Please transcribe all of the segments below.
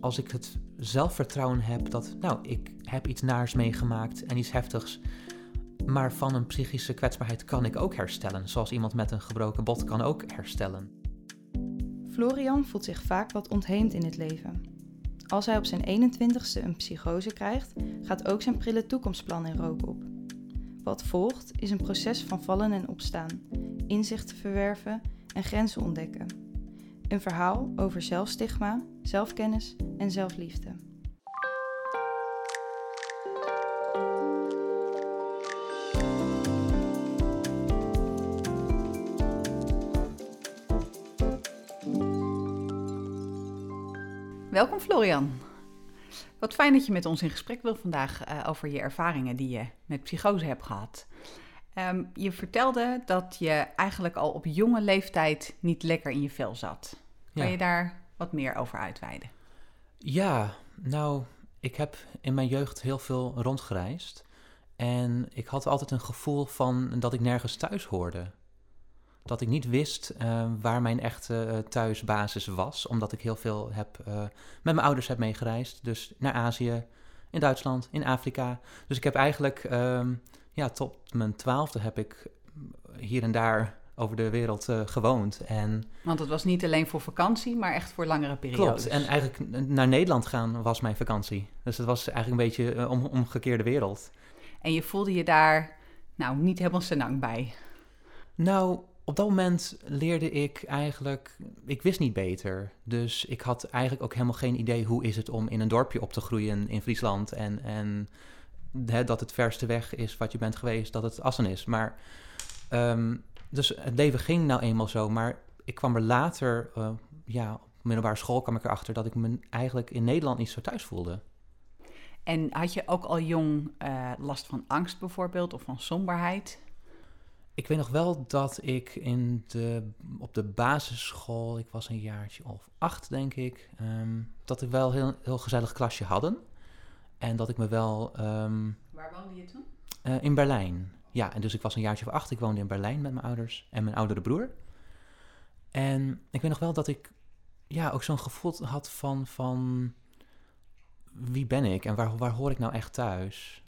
als ik het zelfvertrouwen heb dat, nou, ik heb iets naars meegemaakt en iets heftigs, maar van een psychische kwetsbaarheid kan ik ook herstellen, zoals iemand met een gebroken bot kan ook herstellen. Florian voelt zich vaak wat ontheemd in het leven. Als hij op zijn 21ste een psychose krijgt, gaat ook zijn prille toekomstplan in rook op. Wat volgt is een proces van vallen en opstaan, inzichten verwerven en grenzen ontdekken. Een verhaal over zelfstigma, zelfkennis en zelfliefde. Welkom Florian. Wat fijn dat je met ons in gesprek wil vandaag uh, over je ervaringen die je met psychose hebt gehad. Um, je vertelde dat je eigenlijk al op jonge leeftijd niet lekker in je vel zat. Kan ja. je daar wat meer over uitweiden? Ja, nou, ik heb in mijn jeugd heel veel rondgereisd. En ik had altijd een gevoel van dat ik nergens thuis hoorde dat ik niet wist uh, waar mijn echte uh, thuisbasis was. Omdat ik heel veel heb, uh, met mijn ouders heb meegereisd. Dus naar Azië, in Duitsland, in Afrika. Dus ik heb eigenlijk, um, ja, tot mijn twaalfde heb ik hier en daar over de wereld gewoond. En, Want het was niet alleen voor vakantie, maar echt voor langere periodes. Klopt, en eigenlijk naar Nederland gaan was mijn vakantie. Dus het was eigenlijk een beetje een om, omgekeerde wereld. En je voelde je daar nou niet helemaal senang bij? Nou, op dat moment leerde ik eigenlijk, ik wist niet beter. Dus ik had eigenlijk ook helemaal geen idee hoe is het om in een dorpje op te groeien in Friesland. En, en hè, dat het verste weg is wat je bent geweest, dat het Assen is. Maar, um, dus het leven ging nou eenmaal zo. Maar ik kwam er later, uh, ja, op middelbare school kwam ik erachter dat ik me eigenlijk in Nederland niet zo thuis voelde. En had je ook al jong uh, last van angst bijvoorbeeld of van somberheid? Ik weet nog wel dat ik in de, op de basisschool, ik was een jaartje of acht denk ik, um, dat ik wel een heel, heel gezellig klasje hadden. En dat ik me wel... Um, Waar woonde je toen? Uh, in Berlijn. Ja, en dus ik was een jaartje of acht. Ik woonde in Berlijn met mijn ouders en mijn oudere broer. En ik weet nog wel dat ik ja, ook zo'n gevoel had van, van wie ben ik en waar, waar hoor ik nou echt thuis?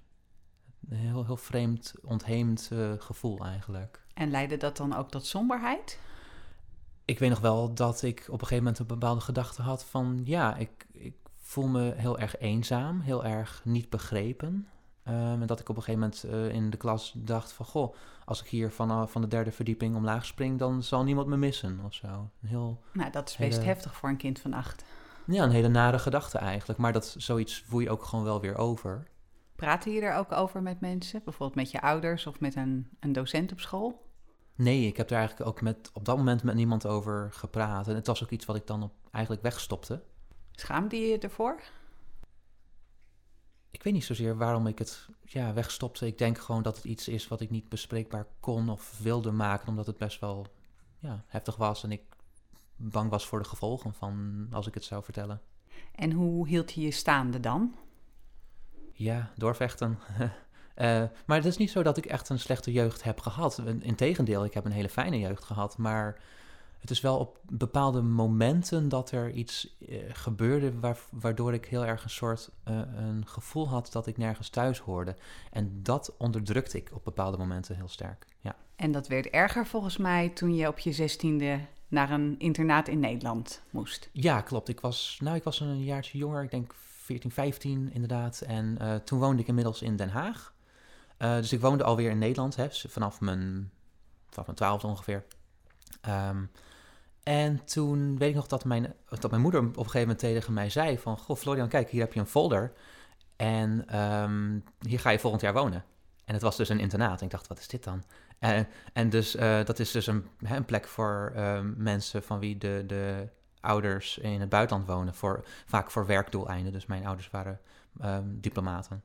Een heel, heel vreemd, ontheemd uh, gevoel eigenlijk. En leidde dat dan ook tot somberheid? Ik weet nog wel dat ik op een gegeven moment een bepaalde gedachte had van... ja, ik, ik voel me heel erg eenzaam, heel erg niet begrepen. Um, en dat ik op een gegeven moment uh, in de klas dacht van... goh, als ik hier van, uh, van de derde verdieping omlaag spring... dan zal niemand me missen of zo. heel, nou, dat is best hele, heftig voor een kind van acht. Ja, een hele nare gedachte eigenlijk. Maar dat, zoiets voel je ook gewoon wel weer over. Praatte je er ook over met mensen? Bijvoorbeeld met je ouders of met een, een docent op school? Nee, ik heb er eigenlijk ook met, op dat moment met niemand over gepraat. En het was ook iets wat ik dan op, eigenlijk wegstopte. Schaamde je je ervoor? Ik weet niet zozeer waarom ik het ja, wegstopte. Ik denk gewoon dat het iets is wat ik niet bespreekbaar kon of wilde maken, omdat het best wel ja, heftig was en ik bang was voor de gevolgen van als ik het zou vertellen. En hoe hield je je staande dan? Ja, doorvechten. uh, maar het is niet zo dat ik echt een slechte jeugd heb gehad. Integendeel, ik heb een hele fijne jeugd gehad. Maar het is wel op bepaalde momenten dat er iets uh, gebeurde waardoor ik heel erg een soort uh, een gevoel had dat ik nergens thuis hoorde. En dat onderdrukte ik op bepaalde momenten heel sterk. Ja. En dat werd erger volgens mij toen je op je zestiende naar een internaat in Nederland moest. Ja, klopt. Ik was, nou, ik was een jaartje jonger. Ik denk 14, 15 inderdaad. En uh, toen woonde ik inmiddels in Den Haag. Dus ik woonde alweer in Nederland, hè, vanaf mijn, vanaf mijn twaalfde ongeveer. Um, en toen weet ik nog dat mijn, dat mijn moeder op een gegeven moment tegen mij zei van... Goh, Florian, kijk, hier heb je een folder. En um, hier ga je volgend jaar wonen. En het was dus een internaat. Ik dacht, wat is dit dan? En, en dus uh, dat is dus een, een plek voor uh, mensen van wie de, de ouders in het buitenland wonen, voor, vaak voor werkdoeleinden. Dus mijn ouders waren um, diplomaten.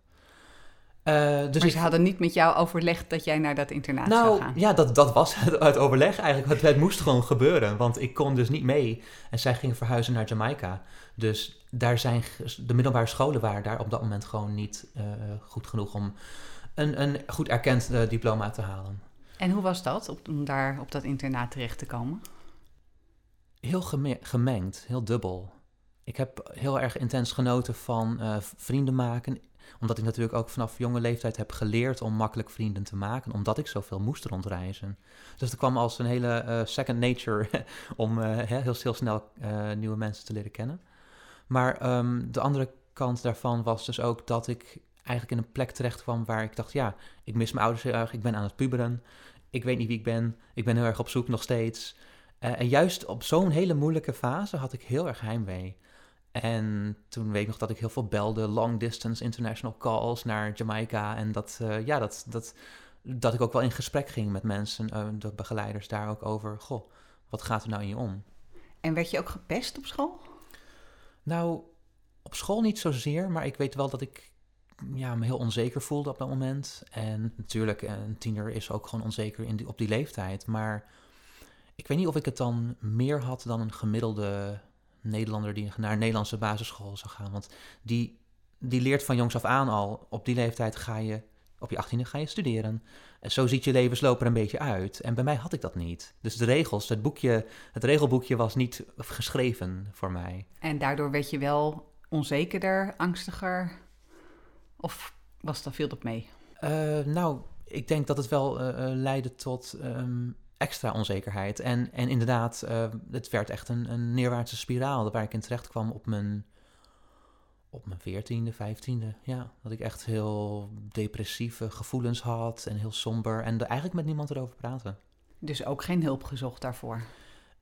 Uh, dus maar ze hadden niet met jou overlegd dat jij naar dat internaat nou, zou gaan? Ja, dat, dat was het, het overleg eigenlijk. Het, het, moest gewoon gebeuren, want ik kon dus niet mee. En zij gingen verhuizen naar Jamaica. Dus daar zijn, de middelbare scholen waren daar op dat moment gewoon niet uh, goed genoeg om een, een goed erkend uh, diploma te halen. En hoe was dat, op, om daar op dat internaat terecht te komen? heel gemengd, heel dubbel. ik heb heel erg intens genoten van eh, vrienden maken. Omdat ik natuurlijk ook vanaf jonge leeftijd heb geleerd om makkelijk vrienden te maken. Omdat ik zoveel moest rondreizen. Dus het kwam als een hele eh, second nature om uh, heel, heel snel nieuwe mensen te leren kennen. Maar ehm, de andere kant daarvan was dus ook dat ik eigenlijk in een plek terecht kwam waar ik dacht, ja, ik mis mijn ouders heel erg, ik ben aan het puberen, ik weet niet wie ik ben, ik ben heel erg op zoek nog steeds. en juist op zo'n hele moeilijke fase had ik heel erg heimwee. En toen weet ik nog dat ik heel veel belde, long distance international calls naar Jamaica. En dat, uh, ja, dat, dat, dat ik ook wel in gesprek ging met mensen, uh, de begeleiders daar ook over. Goh, wat gaat er nou in je om? En werd je ook gepest op school? Nou, op school niet zozeer, maar ik weet wel dat ik ja, me heel onzeker voelde op dat moment. En natuurlijk, een tiener is ook gewoon onzeker in die, op die leeftijd. Maar ik weet niet of ik het dan meer had dan een gemiddelde Nederlander die naar een Nederlandse basisschool zou gaan. Want die, die leert van jongs af aan al, op die leeftijd ga je, op je achttiende ga je studeren. En zo ziet je levensloop er een beetje uit. En bij mij had ik dat niet. Dus de regels, het, boekje, het regelboekje was niet geschreven voor mij. En daardoor werd je wel onzekerder, angstiger? Of was dat veel op mee? Uh, nou, ik denk dat het wel uh, leidde tot um, extra onzekerheid. En, en inderdaad, uh, het werd echt een, een neerwaartse spiraal waar ik in terecht kwam op mijn, op mijn veertiende, vijftiende. Ja, dat ik echt heel depressieve gevoelens had en heel somber en er eigenlijk met niemand erover praten. Dus ook geen hulp gezocht daarvoor?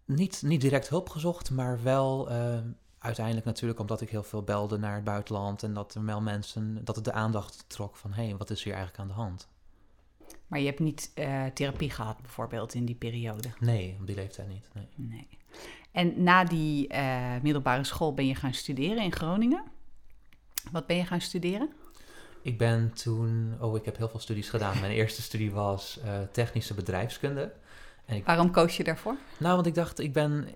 Niet, niet direct hulp gezocht, maar wel uh, uiteindelijk natuurlijk omdat ik heel veel belde naar het buitenland en dat er wel mensen, dat het de aandacht trok van hé, hey, wat is hier eigenlijk aan de hand? Maar je hebt niet uh, therapie gehad, bijvoorbeeld, in die periode? Nee, op die leeftijd niet. Nee. nee. En na die uh, middelbare school ben je gaan studeren in Groningen. Wat ben je gaan studeren? Ik ben toen, oh, ik heb heel veel studies gedaan. Mijn eerste studie was uh, technische bedrijfskunde. Ik, Waarom koos je daarvoor? Nou, want ik dacht, ik ben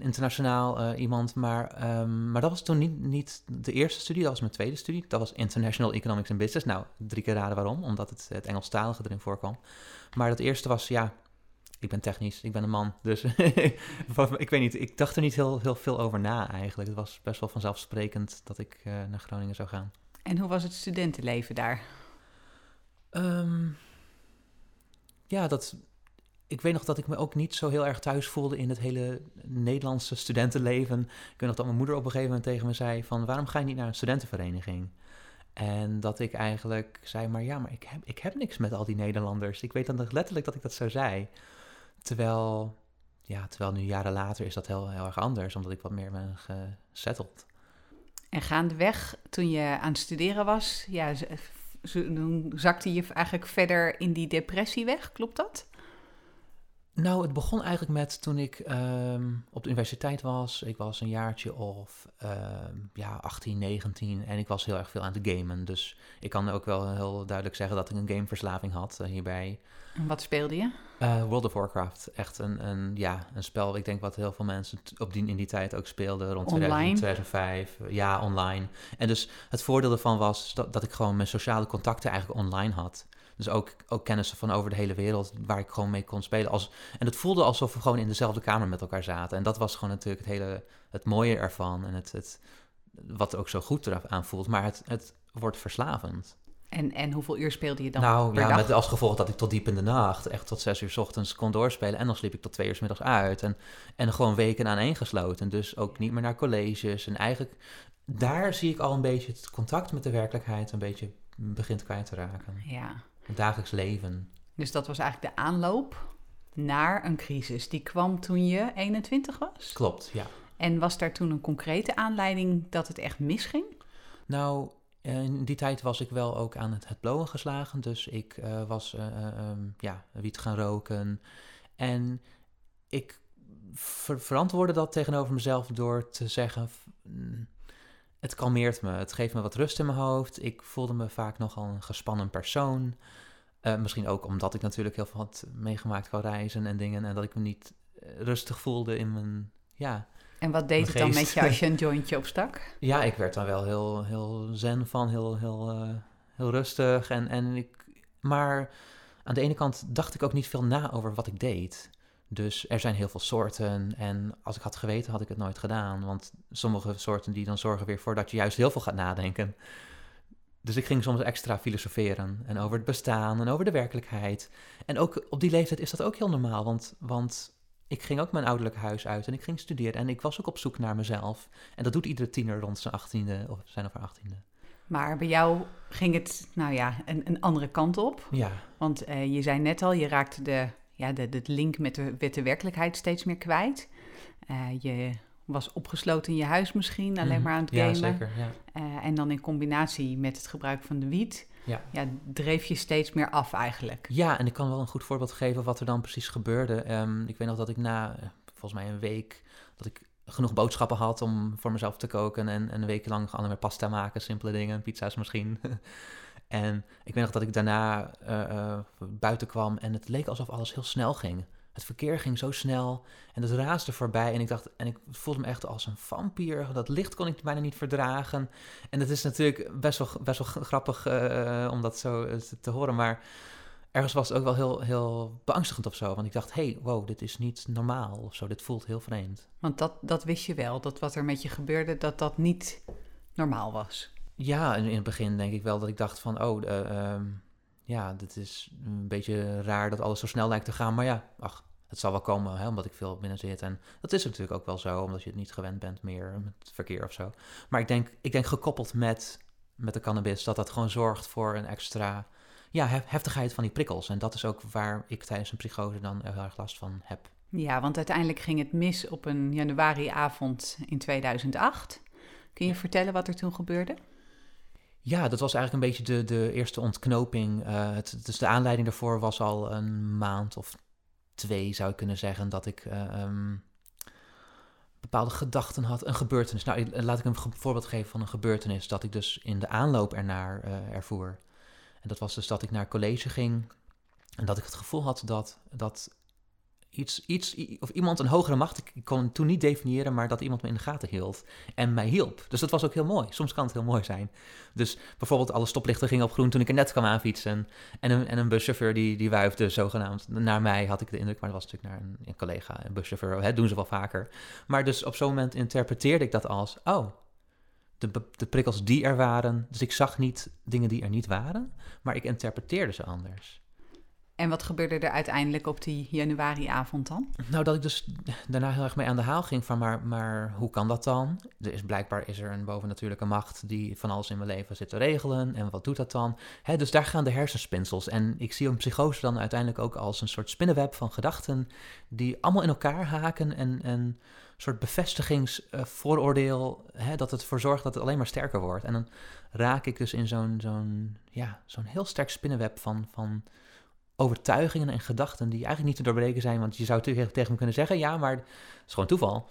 internationaal uh, iemand, maar, um, maar dat was toen niet, niet de eerste studie, dat was mijn tweede studie. Dat was International Economics and Business. Nou, drie keer raden waarom, omdat het, het Engelstalige erin voorkwam. Maar dat eerste was, ja, ik ben technisch, ik ben een man, dus ik weet niet, ik dacht er niet heel, heel veel over na eigenlijk. Het was best wel vanzelfsprekend dat ik uh, naar Groningen zou gaan. En hoe was het studentenleven daar? Um, ja, dat ik weet nog dat ik me ook niet zo heel erg thuis voelde in het hele Nederlandse studentenleven. Ik weet nog dat mijn moeder op een gegeven moment tegen me zei van waarom ga je niet naar een studentenvereniging? En dat ik eigenlijk zei, maar ja, maar ik heb, ik heb niks met al die Nederlanders. Ik weet dan letterlijk dat ik dat zo zei. Terwijl, ja, terwijl nu jaren later is dat heel, heel erg anders, omdat ik wat meer ben gesetteld. En gaandeweg, toen je aan het studeren was, ja, zakte je eigenlijk verder in die depressie weg, klopt dat? Nou, het begon eigenlijk met toen ik um, op de universiteit was. Ik was een jaartje of um, ja, 18, 19 en ik was heel erg veel aan het gamen. Dus ik kan ook wel heel duidelijk zeggen dat ik een gameverslaving had uh, hierbij. En wat speelde je? Uh, World of Warcraft. Echt een, een, ja, een spel, ik denk wat heel veel mensen op die, in die tijd ook speelden. Rond online? 2005. Ja, online. En dus het voordeel ervan was dat, dat ik gewoon mijn sociale contacten eigenlijk online had. Dus ook, ook kennissen van over de hele wereld waar ik gewoon mee kon spelen. Als, en het voelde alsof we gewoon in dezelfde kamer met elkaar zaten. En dat was gewoon natuurlijk het hele het mooie ervan. En het, het, wat ook zo goed eraan voelt. Maar het, het wordt verslavend. En, en hoeveel uur speelde je dan? Nou ja, dag? met als gevolg dat ik tot diep in de nacht, echt tot zes uur s ochtends kon doorspelen. En dan sliep ik tot twee uur s middags uit. En, en gewoon weken aaneengesloten. Dus ook niet meer naar colleges. En eigenlijk, daar zie ik al een beetje het contact met de werkelijkheid een beetje begint kwijt te raken. Ja. Het dagelijks leven. Dus dat was eigenlijk de aanloop naar een crisis. Die kwam toen je 21 was? Klopt, ja. En was daar toen een concrete aanleiding dat het echt misging? Nou, in die tijd was ik wel ook aan het, het blowen geslagen. Dus ik uh, was uh, um, ja, wiet gaan roken. En ik ver verantwoordde dat tegenover mezelf door te zeggen... Het kalmeert me, het geeft me wat rust in mijn hoofd. Ik voelde me vaak nogal een gespannen persoon. Uh, misschien ook omdat ik natuurlijk heel veel had meegemaakt qua reizen en dingen. En dat ik me niet rustig voelde in mijn, ja... En wat deed het dan met je als je een jointje opstak? ja, ik werd dan wel heel, heel zen van, heel, heel, uh, heel rustig. En, en ik, maar aan de ene kant dacht ik ook niet veel na over wat ik deed. Dus er zijn heel veel soorten. En als ik had geweten, had ik het nooit gedaan. Want sommige soorten die dan zorgen weer voor dat je juist heel veel gaat nadenken. Dus ik ging soms extra filosoferen. En over het bestaan en over de werkelijkheid. En ook op die leeftijd is dat ook heel normaal. Want, want ik ging ook mijn ouderlijk huis uit en ik ging studeren. En ik was ook op zoek naar mezelf. En dat doet iedere tiener rond zijn achttiende of zijn of haar achttiende. Maar bij jou ging het, nou ja, een, een andere kant op. Ja. Want uh, je zei net al, je raakte de, ja, de, de link met de, met de werkelijkheid steeds meer kwijt. Uh, je was opgesloten in je huis misschien, alleen maar aan het gamen. Ja, zeker. Ja. Uh, en dan in combinatie met het gebruik van de wiet, ja. ja. dreef je steeds meer af eigenlijk. Ja, en ik kan wel een goed voorbeeld geven wat er dan precies gebeurde. Um, ik weet nog dat ik na, volgens mij een week, dat ik genoeg boodschappen had om voor mezelf te koken. En, en een week lang met pasta maken, simpele dingen, pizza's misschien. en ik weet nog dat ik daarna uh, uh, buiten kwam en het leek alsof alles heel snel ging. Het verkeer ging zo snel en het raasde voorbij. En ik dacht, en ik voelde me echt als een vampier. Dat licht kon ik bijna niet verdragen. En dat is natuurlijk best wel, best wel grappig uh, om dat zo te horen. Maar ergens was het ook wel heel, heel beangstigend of zo. Want ik dacht, hey, wow, dit is niet normaal of zo. Dit voelt heel vreemd. Want dat, dat wist je wel, dat wat er met je gebeurde, dat dat niet normaal was. Ja, in, in het begin denk ik wel dat ik dacht van, oh, uh, uh, ja, dit is een beetje raar dat alles zo snel lijkt te gaan. Maar ja, ach, het zal wel komen, hè, omdat ik veel binnen zit. En dat is natuurlijk ook wel zo, omdat je het niet gewend bent meer met verkeer of zo. Maar ik denk, ik denk gekoppeld met, met de cannabis, dat dat gewoon zorgt voor een extra ja, heftigheid van die prikkels. En dat is ook waar ik tijdens een psychose dan heel erg last van heb. Ja, want uiteindelijk ging het mis op een januariavond in 2008. Kun je vertellen wat er toen gebeurde? Ja, dat was eigenlijk een beetje de, de eerste ontknoping. Uh, het, dus de aanleiding daarvoor was al een maand of twee, zou ik kunnen zeggen, dat ik uh, um, bepaalde gedachten had. Een gebeurtenis. Nou, laat ik een voorbeeld geven van een gebeurtenis dat ik dus in de aanloop ernaar uh, ervoer. En dat was dus dat ik naar college ging en dat ik het gevoel had dat, dat iets, iets, of iemand een hogere macht, ik kon toen niet definiëren, maar dat iemand me in de gaten hield en mij hielp. Dus dat was ook heel mooi. Soms kan het heel mooi zijn. Dus bijvoorbeeld alle stoplichten gingen op groen toen ik er net kwam aanfietsen. En een, en een buschauffeur die, die wuifde zogenaamd naar mij, had ik de indruk, maar dat was natuurlijk naar een, een collega, een buschauffeur, dat doen ze wel vaker. Maar dus op zo'n moment interpreteerde ik dat als, oh, de, de prikkels die er waren. Dus ik zag niet dingen die er niet waren, maar ik interpreteerde ze anders. En wat gebeurde er uiteindelijk op die januariavond dan? Nou, dat ik dus daarna heel erg mee aan de haal ging van, maar, maar hoe kan dat dan? Er is blijkbaar is er een bovennatuurlijke macht die van alles in mijn leven zit te regelen. En wat doet dat dan? Dus daar gaan de hersenspinsels. En ik zie een psychose dan uiteindelijk ook als een soort spinnenweb van gedachten die allemaal in elkaar haken en, en soort bevestigingsvooroordeel, uh, dat het ervoor zorgt dat het alleen maar sterker wordt. En dan raak ik dus in zo'n zo'n ja, zo'n heel sterk spinnenweb van, van overtuigingen en gedachten die eigenlijk niet te doorbreken zijn. Want je zou tegen, tegen me kunnen zeggen, ja, maar het is gewoon toeval.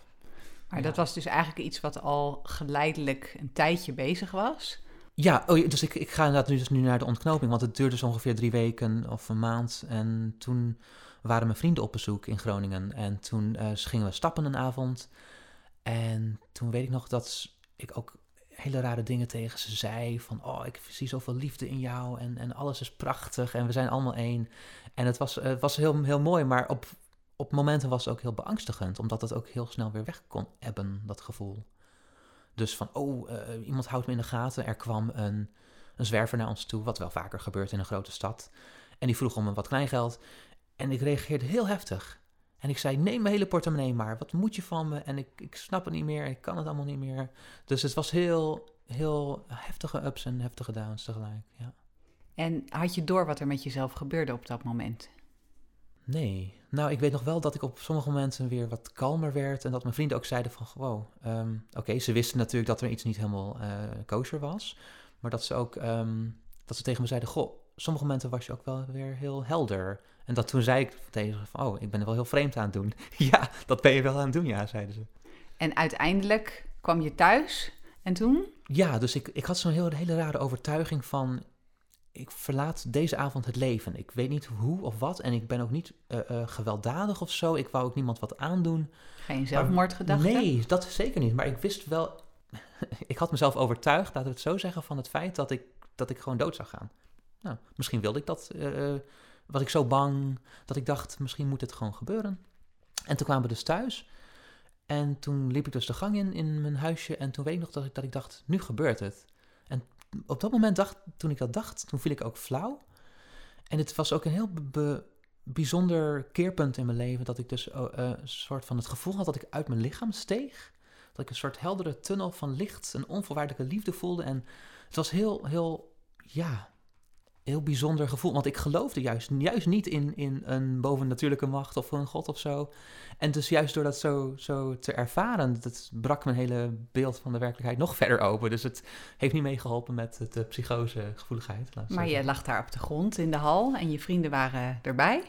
Maar ja. dat was dus eigenlijk iets wat al geleidelijk een tijdje bezig was. Ja, oh, dus ik, ik ga inderdaad nu, dus nu naar de ontknoping, want het duurde dus ongeveer drie weken of een maand. En toen waren mijn vrienden op bezoek in Groningen. En toen uh, gingen we stappen een avond. En toen weet ik nog dat ik ook hele rare dingen tegen ze zei. Van, oh, ik zie zoveel liefde in jou en, en alles is prachtig en we zijn allemaal één. En het was, was heel, heel mooi, maar op, op momenten was het ook heel beangstigend. Omdat het ook heel snel weer weg kon hebben, dat gevoel. Dus van, oh, uh, iemand houdt me in de gaten. Er kwam een, een zwerver naar ons toe, wat wel vaker gebeurt in een grote stad. En die vroeg om een wat kleingeld. En ik reageerde heel heftig. En ik zei, neem mijn hele portemonnee maar. Wat moet je van me? En ik, ik snap het niet meer. Ik kan het allemaal niet meer. Dus het was heel, heel heftige ups en heftige downs tegelijk, ja. En had je door wat er met jezelf gebeurde op dat moment? Nee. Nou, ik weet nog wel dat ik op sommige momenten weer wat kalmer werd. En dat mijn vrienden ook zeiden van, wow, um, oké, ze wisten natuurlijk dat er iets niet helemaal uh, kosher was. Maar dat ze ook, um, dat ze tegen me zeiden, goh, sommige momenten was je ook wel weer heel helder. En dat toen zei ik tegen ze van, oh, ik ben er wel heel vreemd aan het doen. ja, dat ben je wel aan het doen, ja, zeiden ze. En uiteindelijk kwam je thuis en toen? Ja, dus ik, ik had zo'n hele, hele rare overtuiging van, ik verlaat deze avond het leven. Ik weet niet hoe of wat en ik ben ook niet uh, uh, gewelddadig of zo. Ik wou ook niemand wat aandoen. Geen zelfmoordgedachte? Nee, dat zeker niet. Maar ik wist wel, ik had mezelf overtuigd, laten we het zo zeggen, van het feit dat ik, dat ik gewoon dood zou gaan. Nou, misschien wilde ik dat... Uh, was ik zo bang dat ik dacht, misschien moet het gewoon gebeuren. En toen kwamen we dus thuis. En toen liep ik dus de gang in, in mijn huisje. En toen weet ik nog dat ik, dat ik dacht, nu gebeurt het. En op dat moment, dacht, toen ik dat dacht, toen viel ik ook flauw. En het was ook een heel bijzonder keerpunt in mijn leven. Dat ik dus oh, eh, een soort van het gevoel had dat ik uit mijn lichaam steeg. Dat ik een soort heldere tunnel van licht, een onvoorwaardelijke liefde voelde. En het was heel, heel, ja, heel bijzonder gevoel. Want ik geloofde juist, juist niet in, in een bovennatuurlijke macht of een god of zo. En dus juist door dat zo, zo te ervaren, dat brak mijn hele beeld van de werkelijkheid nog verder open. Dus het heeft niet meegeholpen met de psychosegevoeligheid. laat ik Maar je lag daar op de grond in de hal en je vrienden waren erbij.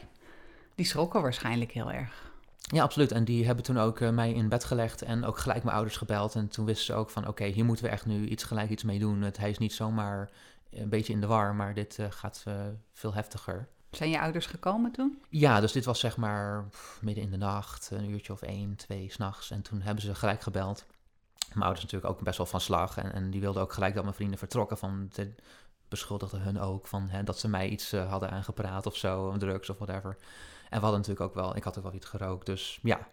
Die schrokken waarschijnlijk heel erg. Ja, absoluut. En die hebben toen ook eh, mij in bed gelegd en ook gelijk mijn ouders gebeld. En toen wisten ze ook van, oké, hier moeten we echt nu iets gelijk iets mee doen. Het, hij is niet zomaar een beetje in de war, maar dit eh, gaat eh, veel heftiger. Zijn je ouders gekomen toen? Ja, dus dit was zeg maar midden in de nacht, een uurtje of één, twee s'nachts. En toen hebben ze gelijk gebeld. Mijn ouders natuurlijk ook best wel van slag. En, en die wilden ook gelijk dat mijn vrienden vertrokken. Van, de, beschuldigden hun ook van hè, dat ze mij iets eh, hadden aangepraat of zo, drugs of whatever. En we hadden natuurlijk ook wel, ik had ook wel iets gerookt, dus ja.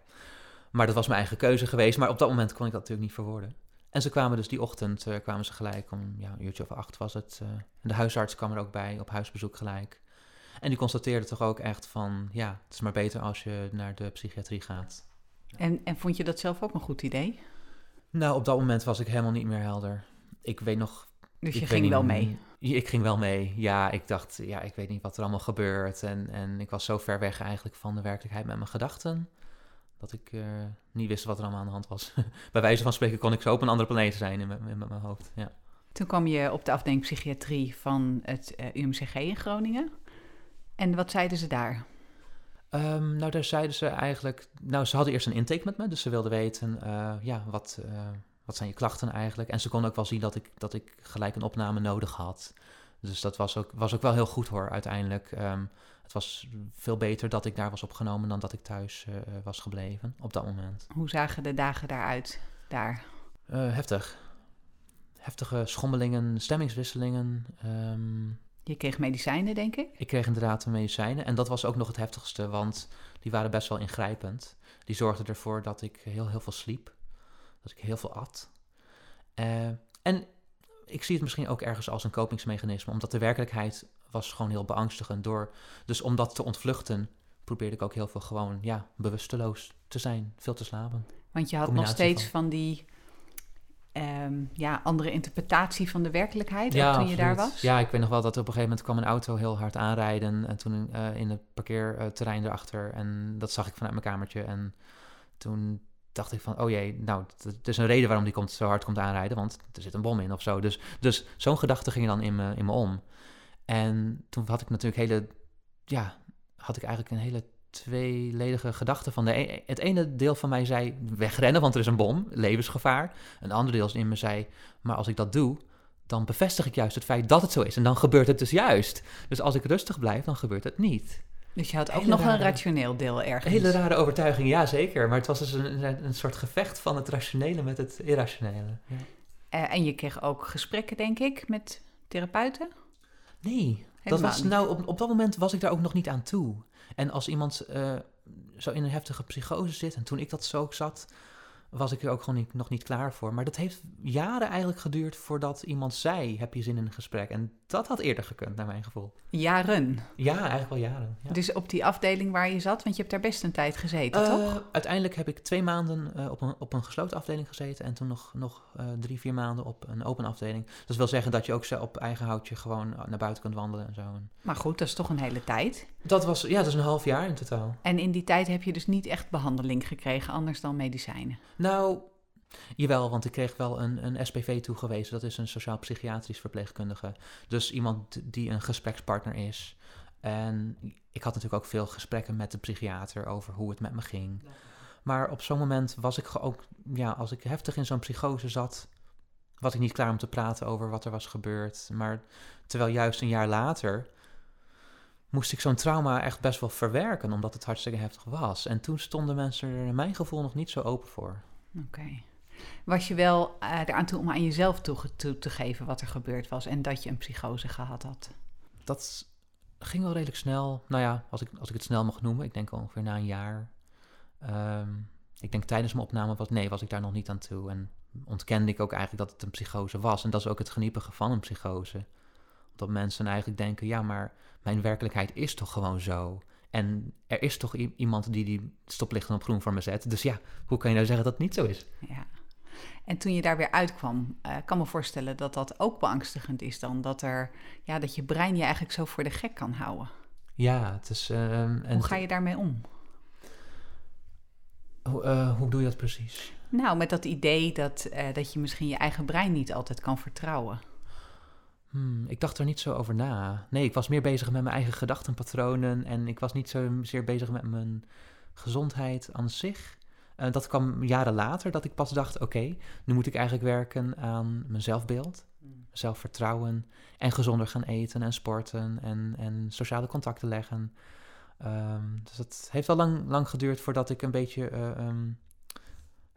Maar dat was mijn eigen keuze geweest. Maar op dat moment kon ik dat natuurlijk niet verwoorden. En ze kwamen dus die ochtend, eh, kwamen ze gelijk om ja, een uurtje of acht was het. eh, en de huisarts kwam er ook bij, op huisbezoek gelijk. En die constateerde toch ook echt van, ja, het is maar beter als je naar de psychiatrie gaat. En, en vond je dat zelf ook een goed idee? Nou, op dat moment was ik helemaal niet meer helder. Ik weet nog... Dus je ging wel mee. Ik ging wel mee, ja. Ik dacht, ja, ik weet niet wat er allemaal gebeurt. En, en ik was zo ver weg eigenlijk van de werkelijkheid met mijn gedachten... dat ik eh, niet wist wat er allemaal aan de hand was. Bij wijze van spreken kon ik zo op een andere planeet zijn in, mijn- in mijn hoofd, ja. Toen kwam je op de afdeling psychiatrie van het eh, UMCG in Groningen. En wat zeiden ze daar? Ehm, nou, daar zeiden ze eigenlijk... Nou, ze hadden eerst een intake met me, dus ze wilden weten... eh, ja, wat, wat zijn je klachten eigenlijk? En ze konden ook wel zien dat ik, dat ik gelijk een opname nodig had. Dus dat was ook, was ook wel heel goed hoor, uiteindelijk. Ehm, het was veel beter dat ik daar was opgenomen... dan dat ik thuis eh, was gebleven op dat moment. Hoe zagen de dagen daaruit daar? Eh, heftig. Heftige schommelingen, stemmingswisselingen... ehm, Je kreeg medicijnen, denk ik. Ik kreeg inderdaad de medicijnen. En dat was ook nog het heftigste, want die waren best wel ingrijpend. Die zorgden ervoor dat ik heel, heel veel sliep. Dat ik heel veel at. Eh, en ik zie het misschien ook ergens als een kopingsmechanisme, omdat de werkelijkheid was gewoon heel beangstigend. Door, dus om dat te ontvluchten, probeerde ik ook heel veel gewoon, ja, bewusteloos te zijn, veel te slapen. Want je had nog steeds van. van die ehm, ja, andere interpretatie van de werkelijkheid toen je daar was. Ja, ik weet nog wel dat op een gegeven moment kwam een auto heel hard aanrijden. En toen eh, in het parkeerterrein erachter. En dat zag ik vanuit mijn kamertje. En toen dacht ik van, oh jee, nou, het is een reden waarom die komt, zo hard komt aanrijden. Want er zit een bom in of zo. Dus, dus zo'n gedachte ging dan in me, in me om. En toen had ik natuurlijk hele, ja, had ik eigenlijk een hele tweeledige gedachte van de e- het ene deel van mij zei wegrennen, want er is een bom, levensgevaar. Een ander deel in me zei, maar als ik dat doe, dan bevestig ik juist het feit dat het zo is. En dan gebeurt het dus juist. Dus als ik rustig blijf, dan gebeurt het niet. Dus je had ook Hele nog een rationeel deel Een ergens. hele rare overtuiging, ja zeker. Maar het was dus een, een, een soort gevecht van het rationele met het irrationele. Ja. Eh, en je kreeg ook gesprekken, denk ik, met therapeuten. Nee, dat was, nou, op, op dat moment was ik daar ook nog niet aan toe. En als iemand eh, zo in een heftige psychose zit, en toen ik dat zo ook zat, was ik er ook gewoon niet, nog niet klaar voor. Maar dat heeft jaren eigenlijk geduurd voordat iemand zei, heb je zin in een gesprek? En dat had eerder gekund, naar mijn gevoel. Jaren. Ja, eigenlijk wel jaren. Ja. Dus op die afdeling waar je zat, want je hebt daar best een tijd gezeten, Eh, toch? Uiteindelijk heb ik twee maanden eh, op, een, op een gesloten afdeling gezeten en toen nog, nog eh, drie, vier maanden op een open afdeling. Dat wil zeggen dat je ook zo op eigen houtje gewoon naar buiten kunt wandelen en zo. Maar goed, dat is toch een hele tijd. dat was, ja, dat is een half jaar in totaal. En in die tijd heb je dus niet echt behandeling gekregen, anders dan medicijnen. Nou, jawel, want ik kreeg wel een, een SPV toegewezen. Dat is een sociaal-psychiatrisch verpleegkundige. Dus iemand die een gesprekspartner is. En ik had natuurlijk ook veel gesprekken met de psychiater over hoe het met me ging. Maar op zo'n moment was ik ook, ja, als ik heftig in zo'n psychose zat, was ik niet klaar om te praten over wat er was gebeurd. Maar terwijl juist een jaar later moest ik zo'n trauma echt best wel verwerken, omdat het hartstikke heftig was. En toen stonden mensen er in mijn gevoel nog niet zo open voor. Oké. Was je wel eh, eraan toe om aan jezelf toe, toe te geven wat er gebeurd was en dat je een psychose gehad had? Dat ging wel redelijk snel. Nou ja, als ik, als ik het snel mag noemen, ik denk ongeveer na een jaar. Ehm, ik denk tijdens mijn opname was, nee, was ik daar nog niet aan toe. En ontkende ik ook eigenlijk dat het een psychose was. En dat is ook het geniepige van een psychose. Dat mensen eigenlijk denken, ja, maar mijn werkelijkheid is toch gewoon zo. En er is toch iemand die die stoplichten op groen voor me zet. Dus ja, hoe kan je nou zeggen dat het niet zo is? Ja. En toen je daar weer uitkwam, uh, kan me voorstellen dat dat ook beangstigend is dan. Dat, er, ja, dat je brein je eigenlijk zo voor de gek kan houden. Ja, het is... Uh, hoe ga je daarmee om? Hoe, uh, hoe doe je dat precies? Nou, met dat idee dat, dat je misschien je eigen brein niet altijd kan vertrouwen. Hmm, ik dacht er niet zo over na. Nee, ik was meer bezig met mijn eigen gedachtenpatronen en ik was niet zozeer bezig met mijn gezondheid aan zich. Uh, dat kwam jaren later dat ik pas dacht: oké, nu moet ik eigenlijk werken aan mijn zelfbeeld, hmm. zelfvertrouwen en gezonder gaan eten en sporten en, en sociale contacten leggen. Um, dus het heeft al lang, lang geduurd voordat ik een beetje uh, um,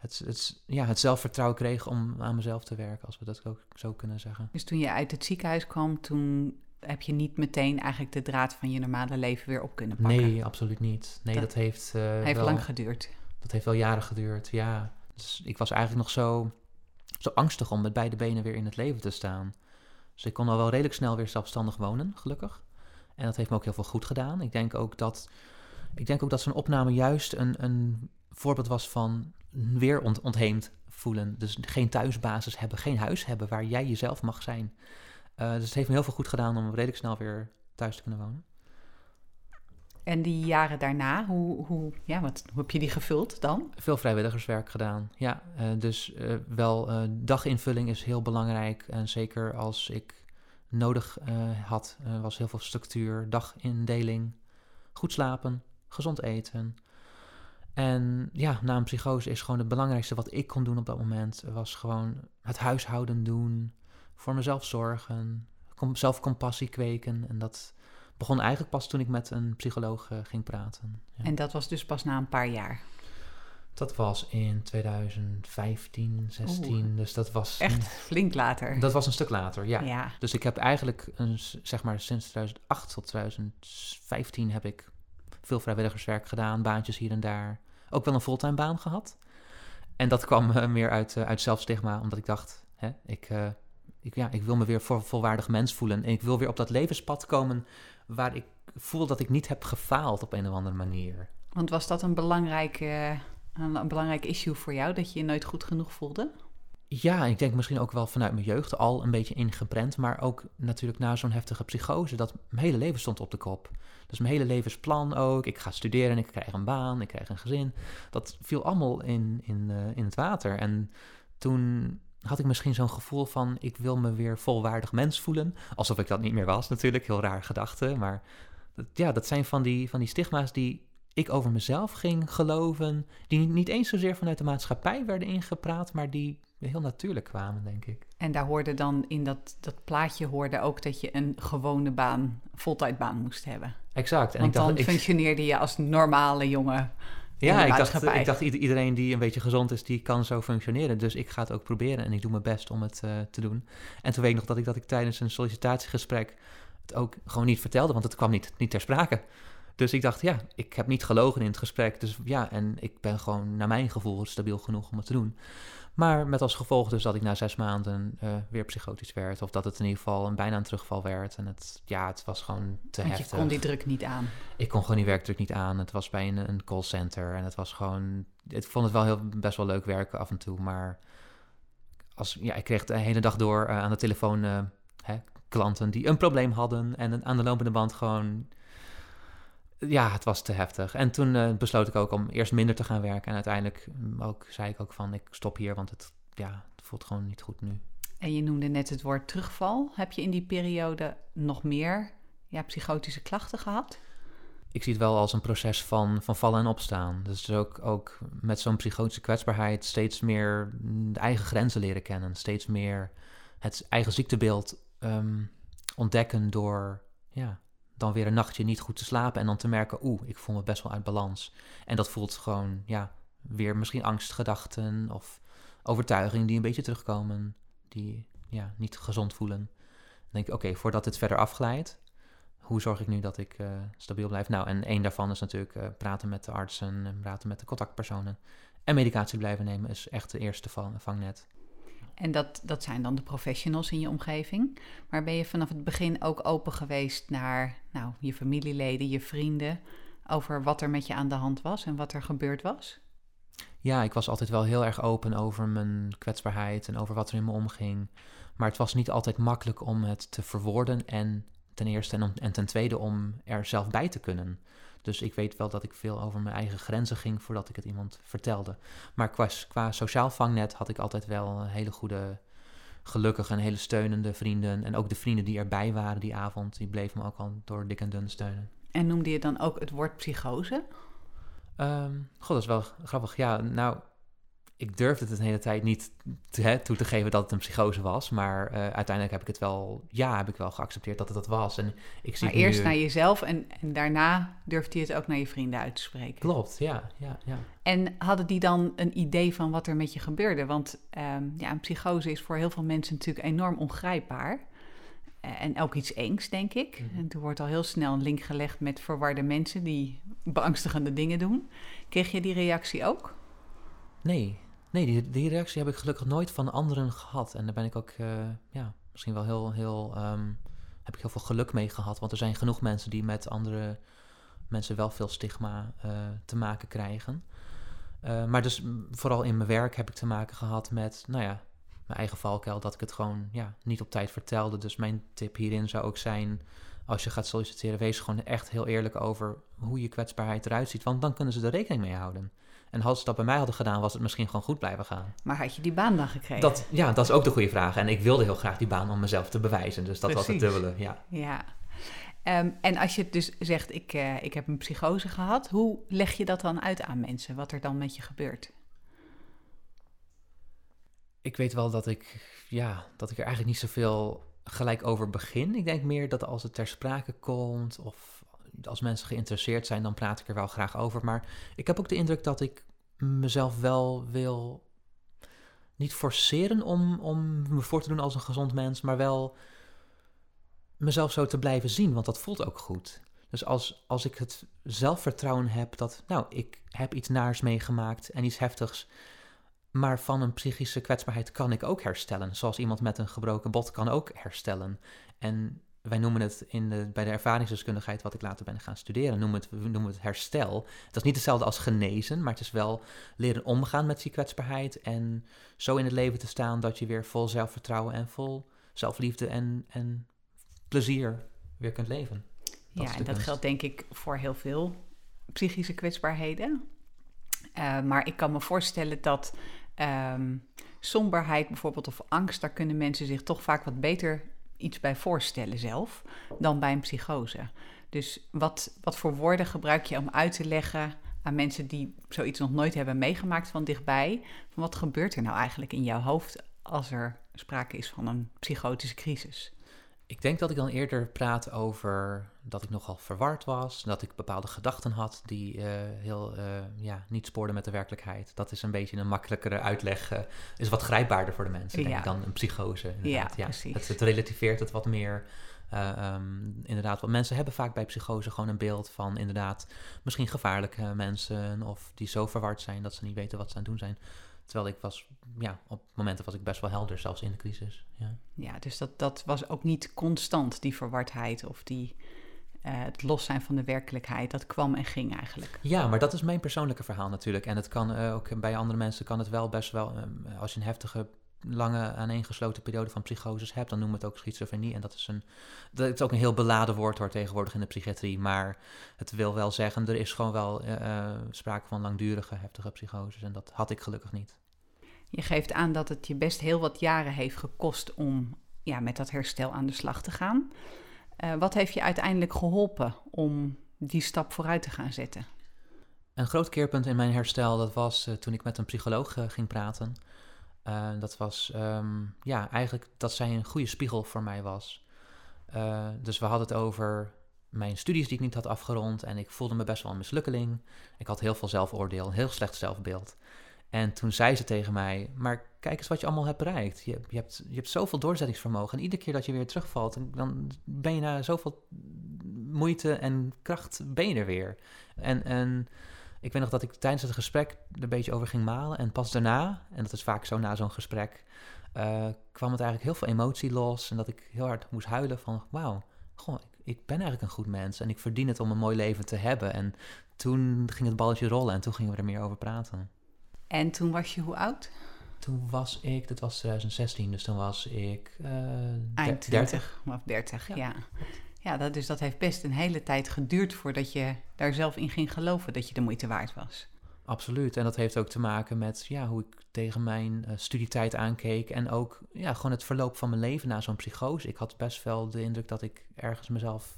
het, het, ja, het zelfvertrouwen kreeg om aan mezelf te werken, als we dat ook zo kunnen zeggen. Dus toen je uit het ziekenhuis kwam, toen heb je niet meteen eigenlijk de draad van je normale leven weer op kunnen pakken? Nee, absoluut niet. Nee, dat, heeft... Uh, heeft lang geduurd. Dat heeft wel jaren geduurd, ja. Dus ik was eigenlijk nog zo, zo angstig om met beide benen weer in het leven te staan. Dus ik kon al wel redelijk snel weer zelfstandig wonen, gelukkig. En dat heeft me ook heel veel goed gedaan. Ik denk ook dat, ik denk ook dat zo'n opname juist een, een voorbeeld was van weer ont ontheemd voelen. Dus geen thuisbasis hebben, geen huis hebben waar jij jezelf mag zijn. Uh, dus het heeft me heel veel goed gedaan om redelijk snel weer thuis te kunnen wonen. En die jaren daarna, hoe, hoe, ja, wat, hoe heb je die gevuld dan? Veel vrijwilligerswerk gedaan, ja. Uh, dus uh, wel, daginvulling is heel belangrijk. En zeker als ik nodig had, was heel veel structuur, dagindeling, goed slapen, gezond eten. En ja, na een psychose is gewoon het belangrijkste wat ik kon doen op dat moment, was gewoon het huishouden doen, voor mezelf zorgen, zelf compassie kweken. En dat begon eigenlijk pas toen ik met een psycholoog uh, ging praten. Ja. En dat was dus pas na een paar jaar? Dat was in 2015, 16. Dus dat was. Echt flink later. Dat was een stuk later, ja. ja. Dus ik heb eigenlijk, een, zeg maar, sinds 2008 tot 2015 heb ik veel vrijwilligerswerk gedaan, baantjes hier en daar ook wel een fulltime baan gehad. En dat kwam uh, meer uit, uh, uit zelfstigma, omdat ik dacht, hè, ik, uh, ik, ja, ik wil me weer voor volwaardig mens voelen. En ik wil weer op dat levenspad komen waar ik voel dat ik niet heb gefaald op een of andere manier. Want was dat een belangrijk, een belangrijk issue voor jou, dat je je nooit goed genoeg voelde? Ja, ik denk misschien ook wel vanuit mijn jeugd al een beetje ingeprent. Maar ook natuurlijk na zo'n heftige psychose, dat mijn hele leven stond op de kop. Dus mijn hele levensplan ook. Ik ga studeren, ik krijg een baan, ik krijg een gezin. Dat viel allemaal in, in, uh, in het water. En toen had ik misschien zo'n gevoel van... ik wil me weer volwaardig mens voelen. Alsof ik dat niet meer was natuurlijk. Heel raar gedachte. Maar ja, dat zijn van die, van die stigma's die ik over mezelf ging geloven. Die niet eens zozeer vanuit de maatschappij werden ingepraat... maar die heel natuurlijk kwamen, denk ik. En daar hoorde dan in dat, dat plaatje hoorde ook dat je een gewone baan, fulltijdbaan moest hebben. Exact. En Want ik dacht, dan functioneerde je als normale jongen. Ja, ik dacht, ik dacht iedereen die een beetje gezond is, die kan zo functioneren. Dus ik ga het ook proberen en ik doe mijn best om het uh, te doen. En toen weet ik nog dat ik, dat ik tijdens een sollicitatiegesprek het ook gewoon niet vertelde, want het kwam niet, niet ter sprake. Dus ik dacht, ja, ik heb niet gelogen in het gesprek. Dus ja, en ik ben gewoon naar mijn gevoel stabiel genoeg om het te doen. Maar met als gevolg dus dat ik na zes maanden uh, weer psychotisch werd. Of dat het in ieder geval een bijna een terugval werd. En het, ja, het was gewoon te Want heftig. je kon die druk niet aan. Ik kon gewoon die werkdruk niet aan. Het was bij een, een callcenter. En het was gewoon... Ik vond het wel heel, best wel leuk werken af en toe. Maar als, ja, ik kreeg de hele dag door uh, aan de telefoon... Uh, hè, klanten die een probleem hadden. En aan de lopende band gewoon ja, het was te heftig. En toen uh, besloot ik ook om eerst minder te gaan werken. En uiteindelijk mm, ook, zei ik ook van, ik stop hier, want het, ja, het voelt gewoon niet goed nu. En je noemde net het woord terugval. Heb je in die periode nog meer ja, psychotische klachten gehad? Ik zie het wel als een proces van, van vallen en opstaan. Dus ook, ook met zo'n psychotische kwetsbaarheid steeds meer de eigen grenzen leren kennen. Steeds meer het eigen ziektebeeld um, ontdekken door ja, dan weer een nachtje niet goed te slapen en dan te merken, oeh, ik voel me best wel uit balans. En dat voelt gewoon, ja, weer misschien angstgedachten of overtuigingen die een beetje terugkomen, die ja, niet gezond voelen. Dan denk ik, oké, voordat het verder afglijdt, hoe zorg ik nu dat ik eh, stabiel blijf? Nou, en één daarvan is natuurlijk eh, praten met de artsen, en praten met de contactpersonen. En medicatie blijven nemen is echt de eerste vang, vangnet. En dat, dat zijn dan de professionals in je omgeving. Maar ben je vanaf het begin ook open geweest naar nou, je familieleden, je vrienden, over wat er met je aan de hand was en wat er gebeurd was? Ja, ik was altijd wel heel erg open over mijn kwetsbaarheid en over wat er in me omging. Maar het was niet altijd makkelijk om het te verwoorden en ten eerste en, en ten tweede om er zelf bij te kunnen. Dus ik weet wel dat ik veel over mijn eigen grenzen ging voordat ik het iemand vertelde. Maar qua, qua sociaal vangnet had ik altijd wel hele goede, gelukkige en hele steunende vrienden. En ook de vrienden die erbij waren die avond, die bleven me ook al door dik en dun steunen. En noemde je dan ook het woord psychose? Um, God, dat is wel grappig. Ja, nou, ik durfde het de hele tijd niet te, hè, toe te geven dat het een psychose was. Maar uh, uiteindelijk heb ik het wel, ja, heb ik wel geaccepteerd dat het dat was. En ik zie maar eerst naar jezelf en, en daarna durfde je het ook naar je vrienden uit te spreken. Klopt, ja, ja, ja. En hadden die dan een idee van wat er met je gebeurde? Want um, ja, een psychose is voor heel veel mensen natuurlijk enorm ongrijpbaar. Uh, en ook iets engs, denk ik. Mm -hmm. En toen wordt al heel snel een link gelegd met verwarde mensen die beangstigende dingen doen. Kreeg je die reactie ook? Nee, Nee, die, reactie heb ik gelukkig nooit van anderen gehad. En daar ben ik ook uh, ja, misschien wel heel, heel, um, heb ik heel veel geluk mee gehad. Want er zijn genoeg mensen die met andere mensen wel veel stigma uh, te maken krijgen. Uh, maar dus vooral in mijn werk heb ik te maken gehad met, nou ja, mijn eigen valkuil. Dat ik het gewoon ja, niet op tijd vertelde. Dus mijn tip hierin zou ook zijn, als je gaat solliciteren, wees gewoon echt heel eerlijk over hoe je kwetsbaarheid eruit ziet. Want dan kunnen ze er rekening mee houden. En als ze dat bij mij hadden gedaan, was het misschien gewoon goed blijven gaan. Maar had je die baan dan gekregen? Dat, ja, dat is ook de goede vraag. En ik wilde heel graag die baan om mezelf te bewijzen. Dus dat Precies. was het dubbele, ja. Ja. Um, en als je dus zegt, ik, uh, ik heb een psychose gehad, hoe leg je dat dan uit aan mensen? Wat er dan met je gebeurt? Ik weet wel dat ik, ja, dat ik er eigenlijk niet zoveel gelijk over begin. Ik denk meer dat als het ter sprake komt of als mensen geïnteresseerd zijn, dan praat ik er wel graag over. Maar ik heb ook de indruk dat ik mezelf wel wil niet forceren om, om me voor te doen als een gezond mens, maar wel mezelf zo te blijven zien, want dat voelt ook goed. Dus als, als ik het zelfvertrouwen heb dat, nou, ik heb iets naars meegemaakt en iets heftigs, maar van een psychische kwetsbaarheid kan ik ook herstellen. Zoals iemand met een gebroken bot kan ook herstellen. En wij noemen het in de, bij de ervaringsdeskundigheid, wat ik later ben gaan studeren, noemen het, we noemen het herstel. Dat is niet hetzelfde als genezen, maar het is wel leren omgaan met die kwetsbaarheid en zo in het leven te staan dat je weer vol zelfvertrouwen en vol zelfliefde en, en plezier weer kunt leven. Dat ja, en dat geldt denk ik voor heel veel psychische kwetsbaarheden. Uh, maar ik kan me voorstellen dat um, somberheid bijvoorbeeld of angst, daar kunnen mensen zich toch vaak wat beter iets bij voorstellen zelf dan bij een psychose. Dus wat, wat voor woorden gebruik je om uit te leggen aan mensen die zoiets nog nooit hebben meegemaakt van dichtbij? Van wat gebeurt er nou eigenlijk in jouw hoofd als er sprake is van een psychotische crisis? Ik denk dat ik dan eerder praat over dat ik nogal verward was, dat ik bepaalde gedachten had die uh, heel uh, ja, niet spoorden met de werkelijkheid. Dat is een beetje een makkelijkere uitleg, uh, is wat grijpbaarder voor de mensen ja. denk ik, dan een psychose. Ja, ja, precies. Het, het, relativeert het wat meer. Um, inderdaad, want mensen hebben vaak bij psychose gewoon een beeld van inderdaad misschien gevaarlijke mensen of die zo verward zijn dat ze niet weten wat ze aan het doen zijn. Terwijl ik was, ja, op momenten was ik best wel helder, zelfs in de crisis. Ja, ja dus dat, dat was ook niet constant, die verwardheid of die, uh, het los zijn van de werkelijkheid. Dat kwam en ging eigenlijk. Ja, maar dat is mijn persoonlijke verhaal natuurlijk. En het kan uh, ook bij andere mensen kan het wel best wel, uh, als je een heftige lange aaneengesloten periode van psychoses hebt, dan noemen we het ook schizofrenie. En dat is, een, dat is ook een heel beladen woord hoor tegenwoordig in de psychiatrie. Maar het wil wel zeggen, er is gewoon wel uh, sprake van langdurige heftige psychoses. En dat had ik gelukkig niet. Je geeft aan dat het je best heel wat jaren heeft gekost om ja, met dat herstel aan de slag te gaan. Uh, wat heeft je uiteindelijk geholpen om die stap vooruit te gaan zetten? Een groot keerpunt in mijn herstel, dat was uh, toen ik met een psycholoog ging praten. Uh, dat was um, ja, eigenlijk dat zij een goede spiegel voor mij was. Uh, dus we hadden het over mijn studies die ik niet had afgerond. En ik voelde me best wel een mislukkeling. Ik had heel veel zelfoordeel, een heel slecht zelfbeeld. En toen zei ze tegen mij: Maar kijk eens wat je allemaal hebt bereikt. Je, je, hebt, je hebt zoveel doorzettingsvermogen. En iedere keer dat je weer terugvalt, dan ben je na zoveel moeite en kracht ben je er weer. En, en ik weet nog dat ik tijdens het gesprek er een beetje over ging malen. En pas daarna, en dat is vaak zo na zo'n gesprek, eh, kwam het eigenlijk heel veel emotie los. En dat ik heel hard moest huilen van, wauw, goh, ik, ik ben eigenlijk een goed mens. En ik verdien het om een mooi leven te hebben. En toen ging het balletje rollen en toen gingen we er meer over praten. En toen was je hoe oud? Toen was ik, dat was 2016, dus toen was ik uh, Eind 30. Of 30, ja. ja. Ja, dat, dus dat heeft best een hele tijd geduurd voordat je daar zelf in ging geloven dat je de moeite waard was. Absoluut. En dat heeft ook te maken met ja, hoe ik tegen mijn uh, studietijd aankeek. En ook ja, gewoon het verloop van mijn leven na zo'n psychose. Ik had best wel de indruk dat ik ergens mezelf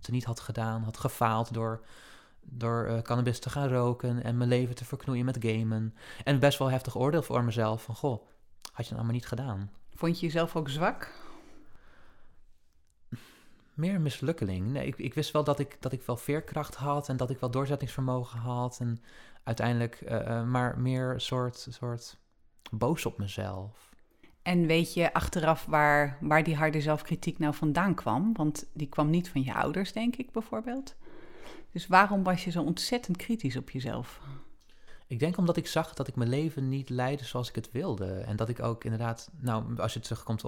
te niet had gedaan, had gefaald door, door uh, cannabis te gaan roken en mijn leven te verknoeien met gamen. En best wel heftig oordeel voor mezelf van, goh, had je dat allemaal niet gedaan. Vond je jezelf ook zwak? Meer mislukkeling. Nee, ik, ik, wist wel dat ik, dat ik wel veerkracht had en dat ik wel doorzettingsvermogen had. En uiteindelijk, uh, maar meer een soort, soort boos op mezelf. En weet je achteraf waar, waar die harde zelfkritiek nou vandaan kwam? Want die kwam niet van je ouders, denk ik bijvoorbeeld. Dus waarom was je zo ontzettend kritisch op jezelf? Ik denk omdat ik zag dat ik mijn leven niet leidde zoals ik het wilde. En dat ik ook inderdaad, nou, als je terugkomt